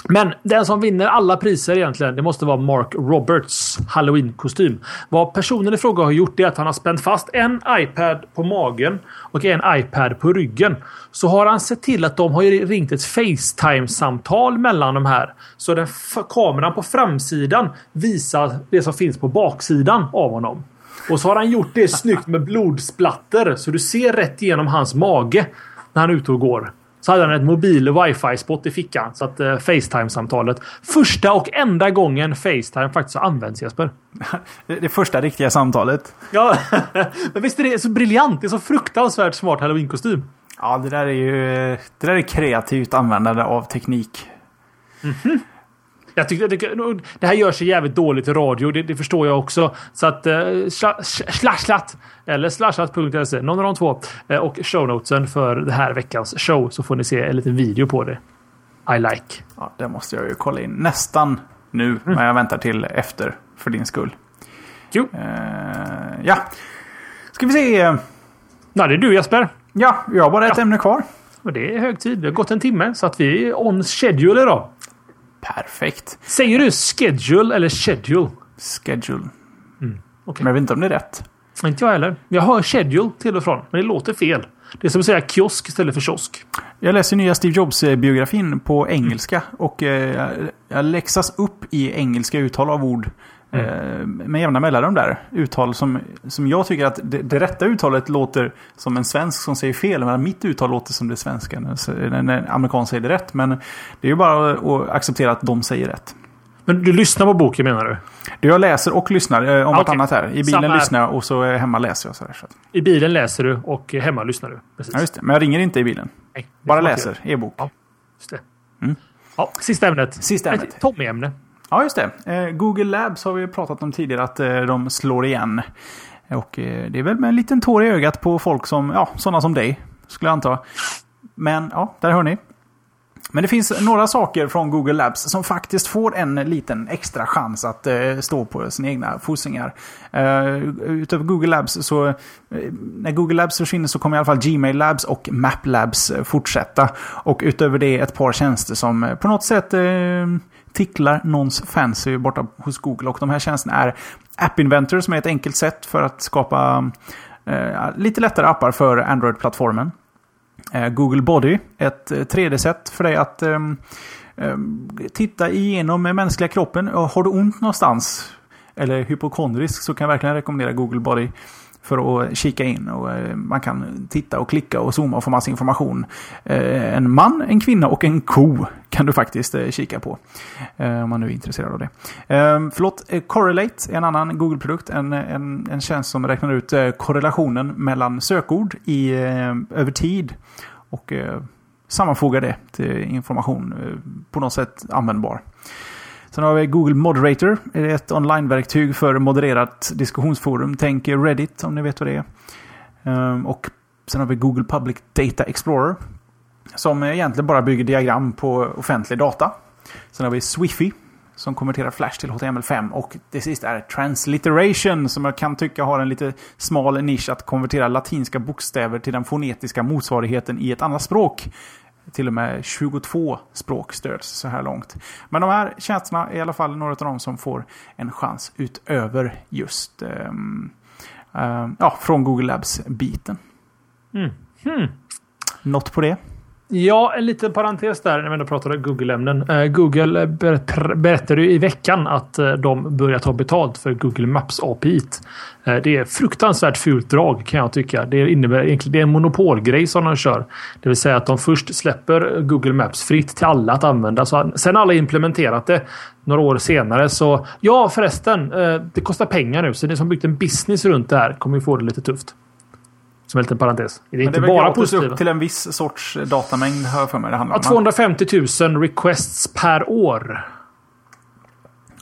Speaker 2: men den som vinner alla priser egentligen, det måste vara Mark Roberts Halloween-kostym. Vad personen i fråga har gjort är att han har spänt fast en iPad på magen och en iPad på ryggen. Så har han sett till att de har ringt ett Facetime-samtal mellan de här. Så den kameran på framsidan visar det som finns på baksidan av honom. Och så har han gjort det snyggt med blodsplatter så du ser rätt igenom hans mage när han är ute och går. Så hade han ett mobil wifi-spot i fickan. Så att eh, Facetime-samtalet. Första och enda gången Facetime faktiskt har använts Jesper.
Speaker 3: det första riktiga samtalet.
Speaker 2: Ja, men visst är det så briljant? Det är så fruktansvärt smart halloween-kostym.
Speaker 3: Ja, det där är ju det där är kreativt användande av teknik.
Speaker 2: Mm -hmm. Jag tycker, det här gör sig jävligt dåligt i radio. Det, det förstår jag också. Så att eh, slashlat eller slashat.se. Någon av de två. Eh, och shownotesen för det här veckans show så får ni se en liten video på det. I like.
Speaker 3: Ja, det måste jag ju kolla in nästan nu. Mm. Men jag väntar till efter för din skull.
Speaker 2: Jo.
Speaker 3: Uh, ja. Ska vi se.
Speaker 2: Nej, det är du Jesper.
Speaker 3: Ja, jag har bara ett ja. ämne kvar.
Speaker 2: Och det är hög tid. Det har gått en timme så att vi är on schedule idag.
Speaker 3: Perfekt.
Speaker 2: Säger du schedule eller schedule?
Speaker 3: Schedule. Mm, okay. Men jag vet inte om det är rätt.
Speaker 2: Inte jag heller. Jag hör schedule till och från, men det låter fel. Det är som att säga kiosk istället för kiosk.
Speaker 3: Jag läser nya Steve Jobs-biografin på engelska. Och eh, jag läxas upp i engelska uttal av ord. Mm. Eh, med jämna mellanrum där. Uttal som, som jag tycker att det, det, rätta uttalet låter som en svensk som säger fel. Men mitt uttal låter som det svenska när, en amerikan säger det rätt. Men det är ju bara att acceptera att de säger rätt.
Speaker 2: Men du lyssnar på boken menar du?
Speaker 3: Jag läser och lyssnar eh, om ah, vartannat här. I bilen lyssnar jag och så hemma läser jag. Så här, så.
Speaker 2: I bilen läser du och hemma lyssnar du?
Speaker 3: Precis. Ja, just det. Men jag ringer inte i bilen. Nej, Bara läser. E-bok.
Speaker 2: Ja, just det. Mm. Ja, sista ämnet.
Speaker 3: Sista ämnet.
Speaker 2: Tommy-ämne.
Speaker 3: Ja, just det. Eh, Google Labs har vi pratat om tidigare att eh, de slår igen. Och eh, det är väl med en liten tår i ögat på folk som, ja, sådana som dig. Skulle jag anta. Men ja, där hör ni. Men det finns några saker från Google Labs som faktiskt får en liten extra chans att eh, stå på sina egna fossingar. Eh, utöver Google Labs så, eh, när Google Labs försvinner så kommer i alla fall Gmail Labs och Map Labs fortsätta. Och utöver det ett par tjänster som på något sätt ticklar någons fancy borta hos Google. Och de här tjänsterna är App Inventor som är ett enkelt sätt för att skapa lite lättare appar för Android-plattformen. Eh, Google Body, ett eh, 3D-sätt för dig att ehm, ehm, titta igenom mänskliga kroppen. Har du ont någonstans eller hypokondrisk så kan jag verkligen rekommendera Google Body för att kika in. Och eh, man kan titta och klicka och zooma och få massa information. Eh, en man, en kvinna och en ko kan du faktiskt eh, kika på. Om man nu är intresserad av det. Förlåt, Correlate är en annan Google-produkt. En, en, en tjänst som räknar ut korrelationen mellan sökord i, över tid. Och sammanfogar det till information på något sätt användbar. Sen har vi Google Moderator. Ett onlineverktyg för modererat diskussionsforum. Tänk Reddit om ni vet vad det är. Ehm, och sen har vi Google Public Data Explorer. Som egentligen bara bygger diagram på offentlig data. Sen har vi Swiffy. Som konverterar Flash till HTML5. Och det sista är Transliteration. Som jag kan tycka har en lite smal nisch att konvertera latinska bokstäver till den fonetiska motsvarigheten i ett annat språk till och med 22 språk stöds så här långt. Men de här tjänsterna är i alla fall några av de som får en chans utöver just um, uh, ja, från Google Labs-biten.
Speaker 2: Mm. Hmm.
Speaker 3: Något på det?
Speaker 2: Ja, en liten parentes där när vi ändå pratade Google-ämnen. Eh, Google berättade i veckan att eh, de börjar ta betalt för Google Maps API. Eh, det är fruktansvärt fult drag kan jag tycka. Det innebär egentligen det är en monopolgrej som de kör. Det vill säga att de först släpper Google Maps fritt till alla att använda. Så sen alla implementerat det några år senare så ja förresten, det kostar pengar nu så ni som byggt en business runt det här kommer ju få det lite tufft. Som en liten parentes.
Speaker 3: Det är inte det bara positivt. upp till en viss sorts datamängd har jag för mig det handlar
Speaker 2: om. 250 000 requests per år.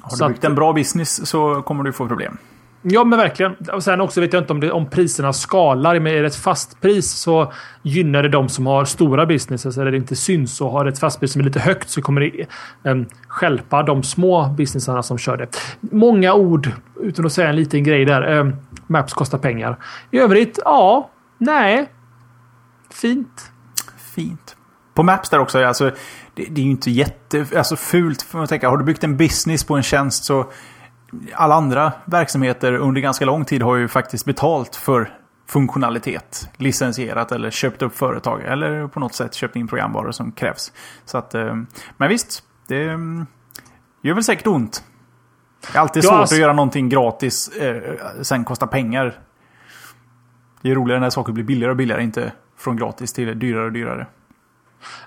Speaker 3: Har du byggt en bra business så kommer du få problem.
Speaker 2: Ja, men verkligen. Och sen också vet jag inte om, det, om priserna skalar. Men är det ett fast pris så gynnar det de som har stora businesses. Eller det inte syns och har ett fast pris som är lite högt så kommer det um, skälpa de små businessarna som kör det. Många ord utan att säga en liten grej där. Um, Maps kostar pengar. I övrigt, ja. Nej. Fint.
Speaker 3: Fint. På Maps där också, alltså, det, det är ju inte jätte... Alltså fult, får man tänka. Har du byggt en business på en tjänst så... Alla andra verksamheter under ganska lång tid har ju faktiskt betalt för funktionalitet. Licensierat eller köpt upp företag. Eller på något sätt köpt in programvaror som krävs. Så att, eh, men visst, det gör väl säkert ont. Det är alltid ja, svårt alltså... att göra någonting gratis, eh, sen kostar pengar. Det är roligare när saker blir billigare och billigare, inte från gratis till dyrare och dyrare.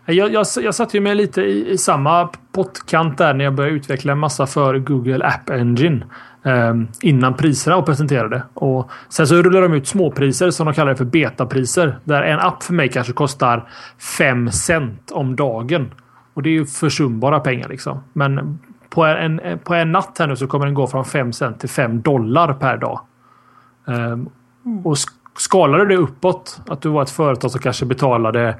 Speaker 2: Jag, jag, jag satt ju med lite i, i, samma pottkant där när jag började utveckla en massa för Google App Engine. Eh, innan priserna var presenterade. Och sen så rullar de ut småpriser som de kallar det för betapriser. Där en app för mig kanske kostar 5 cent om dagen. Och det är ju försumbara pengar liksom. Men på en, på en natt här nu så kommer den gå från 5 cent till 5 dollar per dag. Eh, och Skalade det uppåt, att du var ett företag som kanske betalade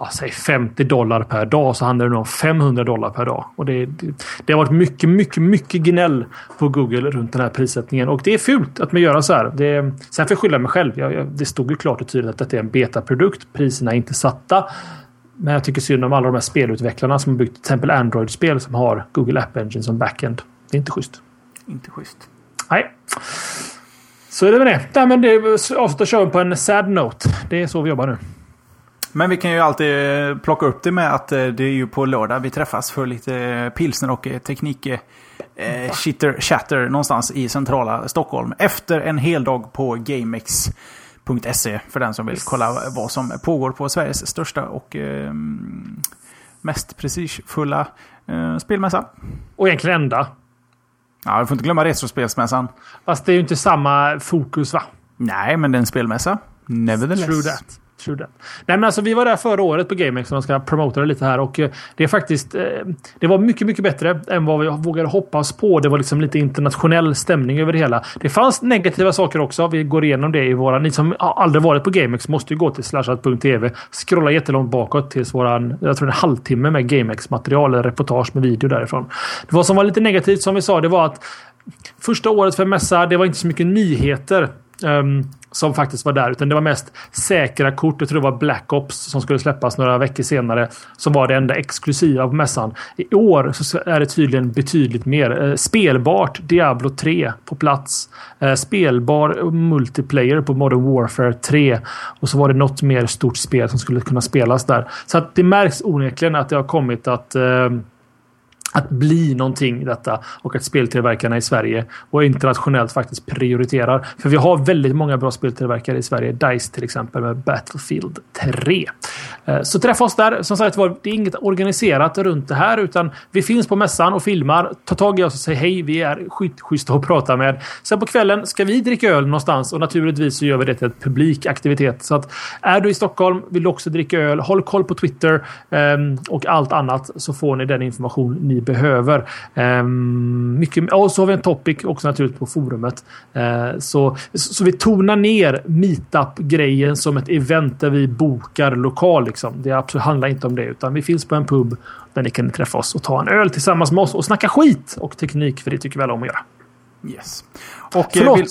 Speaker 2: ja, säg 50 dollar per dag så handlar det om 500 dollar per dag. Och det, det, det, har varit mycket, mycket, mycket gnäll på Google runt den här prissättningen. Och det är fult att man gör så här. Det, sen får jag skylla mig själv. Jag, jag, det stod ju klart och tydligt att detta är en betaprodukt. Priserna är inte satta. Men jag tycker synd om alla de här spelutvecklarna som har byggt till exempel Android-spel som har Google App Engine som backend. Det är inte schysst.
Speaker 3: Inte schysst.
Speaker 2: Nej. Så är det med det. Nej, men det avslutar köra på en sad note. Det är så vi jobbar nu.
Speaker 3: Men vi kan ju alltid plocka upp det med att eh, det är ju på lördag vi träffas för lite pilsner och teknik eh, chitter chatter någonstans i centrala Stockholm. Efter en hel dag på GameX.se för den som vill kolla vad som pågår på Sveriges största och eh, mest prestigefulla eh, spelmässa.
Speaker 2: Och egentligen enda.
Speaker 3: Ja, du får inte glömma Retrospelsmässan.
Speaker 2: Fast det är ju inte samma fokus va?
Speaker 3: Nej, men det är en spelmässa. Nevertheless.
Speaker 2: True that. True that. Nej, men alltså, vi var där förra året på GameX och de ska promota det lite här och eh, det är faktiskt. Eh, det var mycket, mycket bättre än vad vi vågade hoppas på. Det var liksom lite internationell stämning över det hela. Det fanns negativa saker också. Vi går igenom det i våra. Ni som aldrig varit på GameX måste ju gå till slashat.tv. Scrolla jättelångt bakåt tills våran. Jag tror en halvtimme med GameX material eller reportage med video därifrån. Det var som var lite negativt som vi sa. Det var att första året för mässa. Det var inte så mycket nyheter. Um, som faktiskt var där. Utan det var mest säkra kort. Jag tror det var Black Ops som skulle släppas några veckor senare. Som var det enda exklusiva på mässan. I år så är det tydligen betydligt mer. Eh, spelbart Diablo 3 på plats. Eh, spelbar multiplayer på Modern Warfare 3. Och så var det något mer stort spel som skulle kunna spelas där. Så att det märks onekligen att det har kommit att eh, att bli någonting i detta och att speltillverkarna i Sverige och internationellt faktiskt prioriterar. För vi har väldigt många bra speltillverkare i Sverige. DICE till exempel med Battlefield 3. Eh, så träffa oss där. Som sagt var, det är inget organiserat runt det här utan vi finns på mässan och filmar. Ta tag i oss och säg hej. Vi är skitschyssta att prata med. Sen på kvällen ska vi dricka öl någonstans och naturligtvis så gör vi det till en publikaktivitet. Så att är du i Stockholm, vill du också dricka öl, håll koll på Twitter ehm, och allt annat så får ni den information ni behöver. Um, mycket, och så har vi en topic också naturligtvis på forumet. Uh, så, så vi tonar ner meetup-grejen som ett event där vi bokar lokal. Liksom. Det absolut handlar inte om det, utan vi finns på en pub där ni kan träffa oss och ta en öl tillsammans med oss och snacka skit och teknik, för det tycker vi alla om att göra.
Speaker 3: Yes.
Speaker 2: Och, eh, Förlåt! Vill...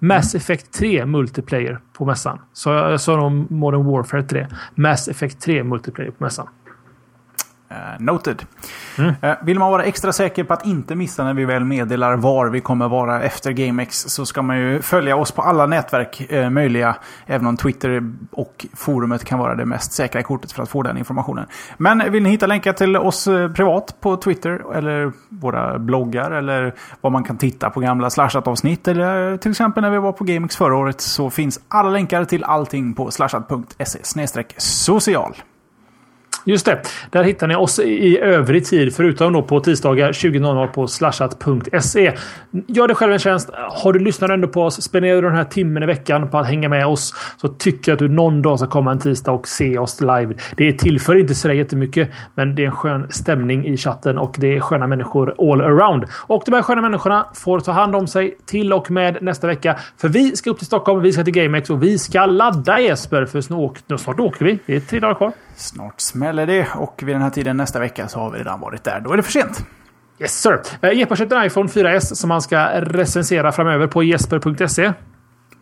Speaker 2: Mass Effect 3 multiplayer på mässan. Så jag sa nog Modern Warfare 3. Mass Effect 3 multiplayer på mässan.
Speaker 3: Uh, noted. Mm. Uh, vill man vara extra säker på att inte missa när vi väl meddelar var vi kommer vara efter GameX så ska man ju följa oss på alla nätverk uh, möjliga. Även om Twitter och forumet kan vara det mest säkra kortet för att få den informationen. Men vill ni hitta länkar till oss privat på Twitter eller våra bloggar eller vad man kan titta på gamla slashat-avsnitt eller till exempel när vi var på GameX förra året så finns alla länkar till allting på slashat.se social.
Speaker 2: Just det. Där hittar ni oss i övrig tid, förutom då på tisdagar 20.00 på slashat.se. Gör dig själv en tjänst. Har du lyssnat ändå på oss, spenderar du den här timmen i veckan på att hänga med oss, så tycker jag att du någon dag ska komma en tisdag och se oss live. Det tillför inte så jättemycket, men det är en skön stämning i chatten och det är sköna människor all around. Och de här sköna människorna får ta hand om sig till och med nästa vecka. För vi ska upp till Stockholm, vi ska till GameX och vi ska ladda Jesper, för snart åker vi. Det är tre dagar kvar.
Speaker 3: Snart smäller det och vid den här tiden nästa vecka så har vi redan varit där. Då är det för sent.
Speaker 2: Yes sir! Eh, Jesper köpte en iPhone 4S som man ska recensera framöver på jesper.se.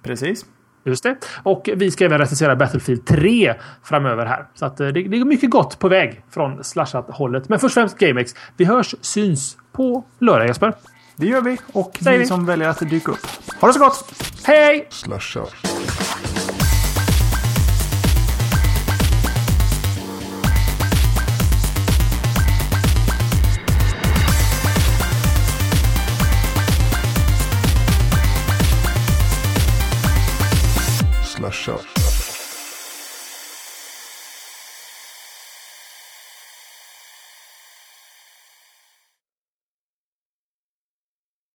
Speaker 3: Precis.
Speaker 2: Just det. Och vi ska även recensera Battlefield 3 framöver här. Så att eh, det, det är mycket gott på väg från slashat-hållet. Men först och främst GameX. Vi hörs, syns på lördag Jesper.
Speaker 3: Det gör vi. Och ni som väljer att dyka upp. Ha det så gott!
Speaker 2: Hej!
Speaker 1: Slashat. shot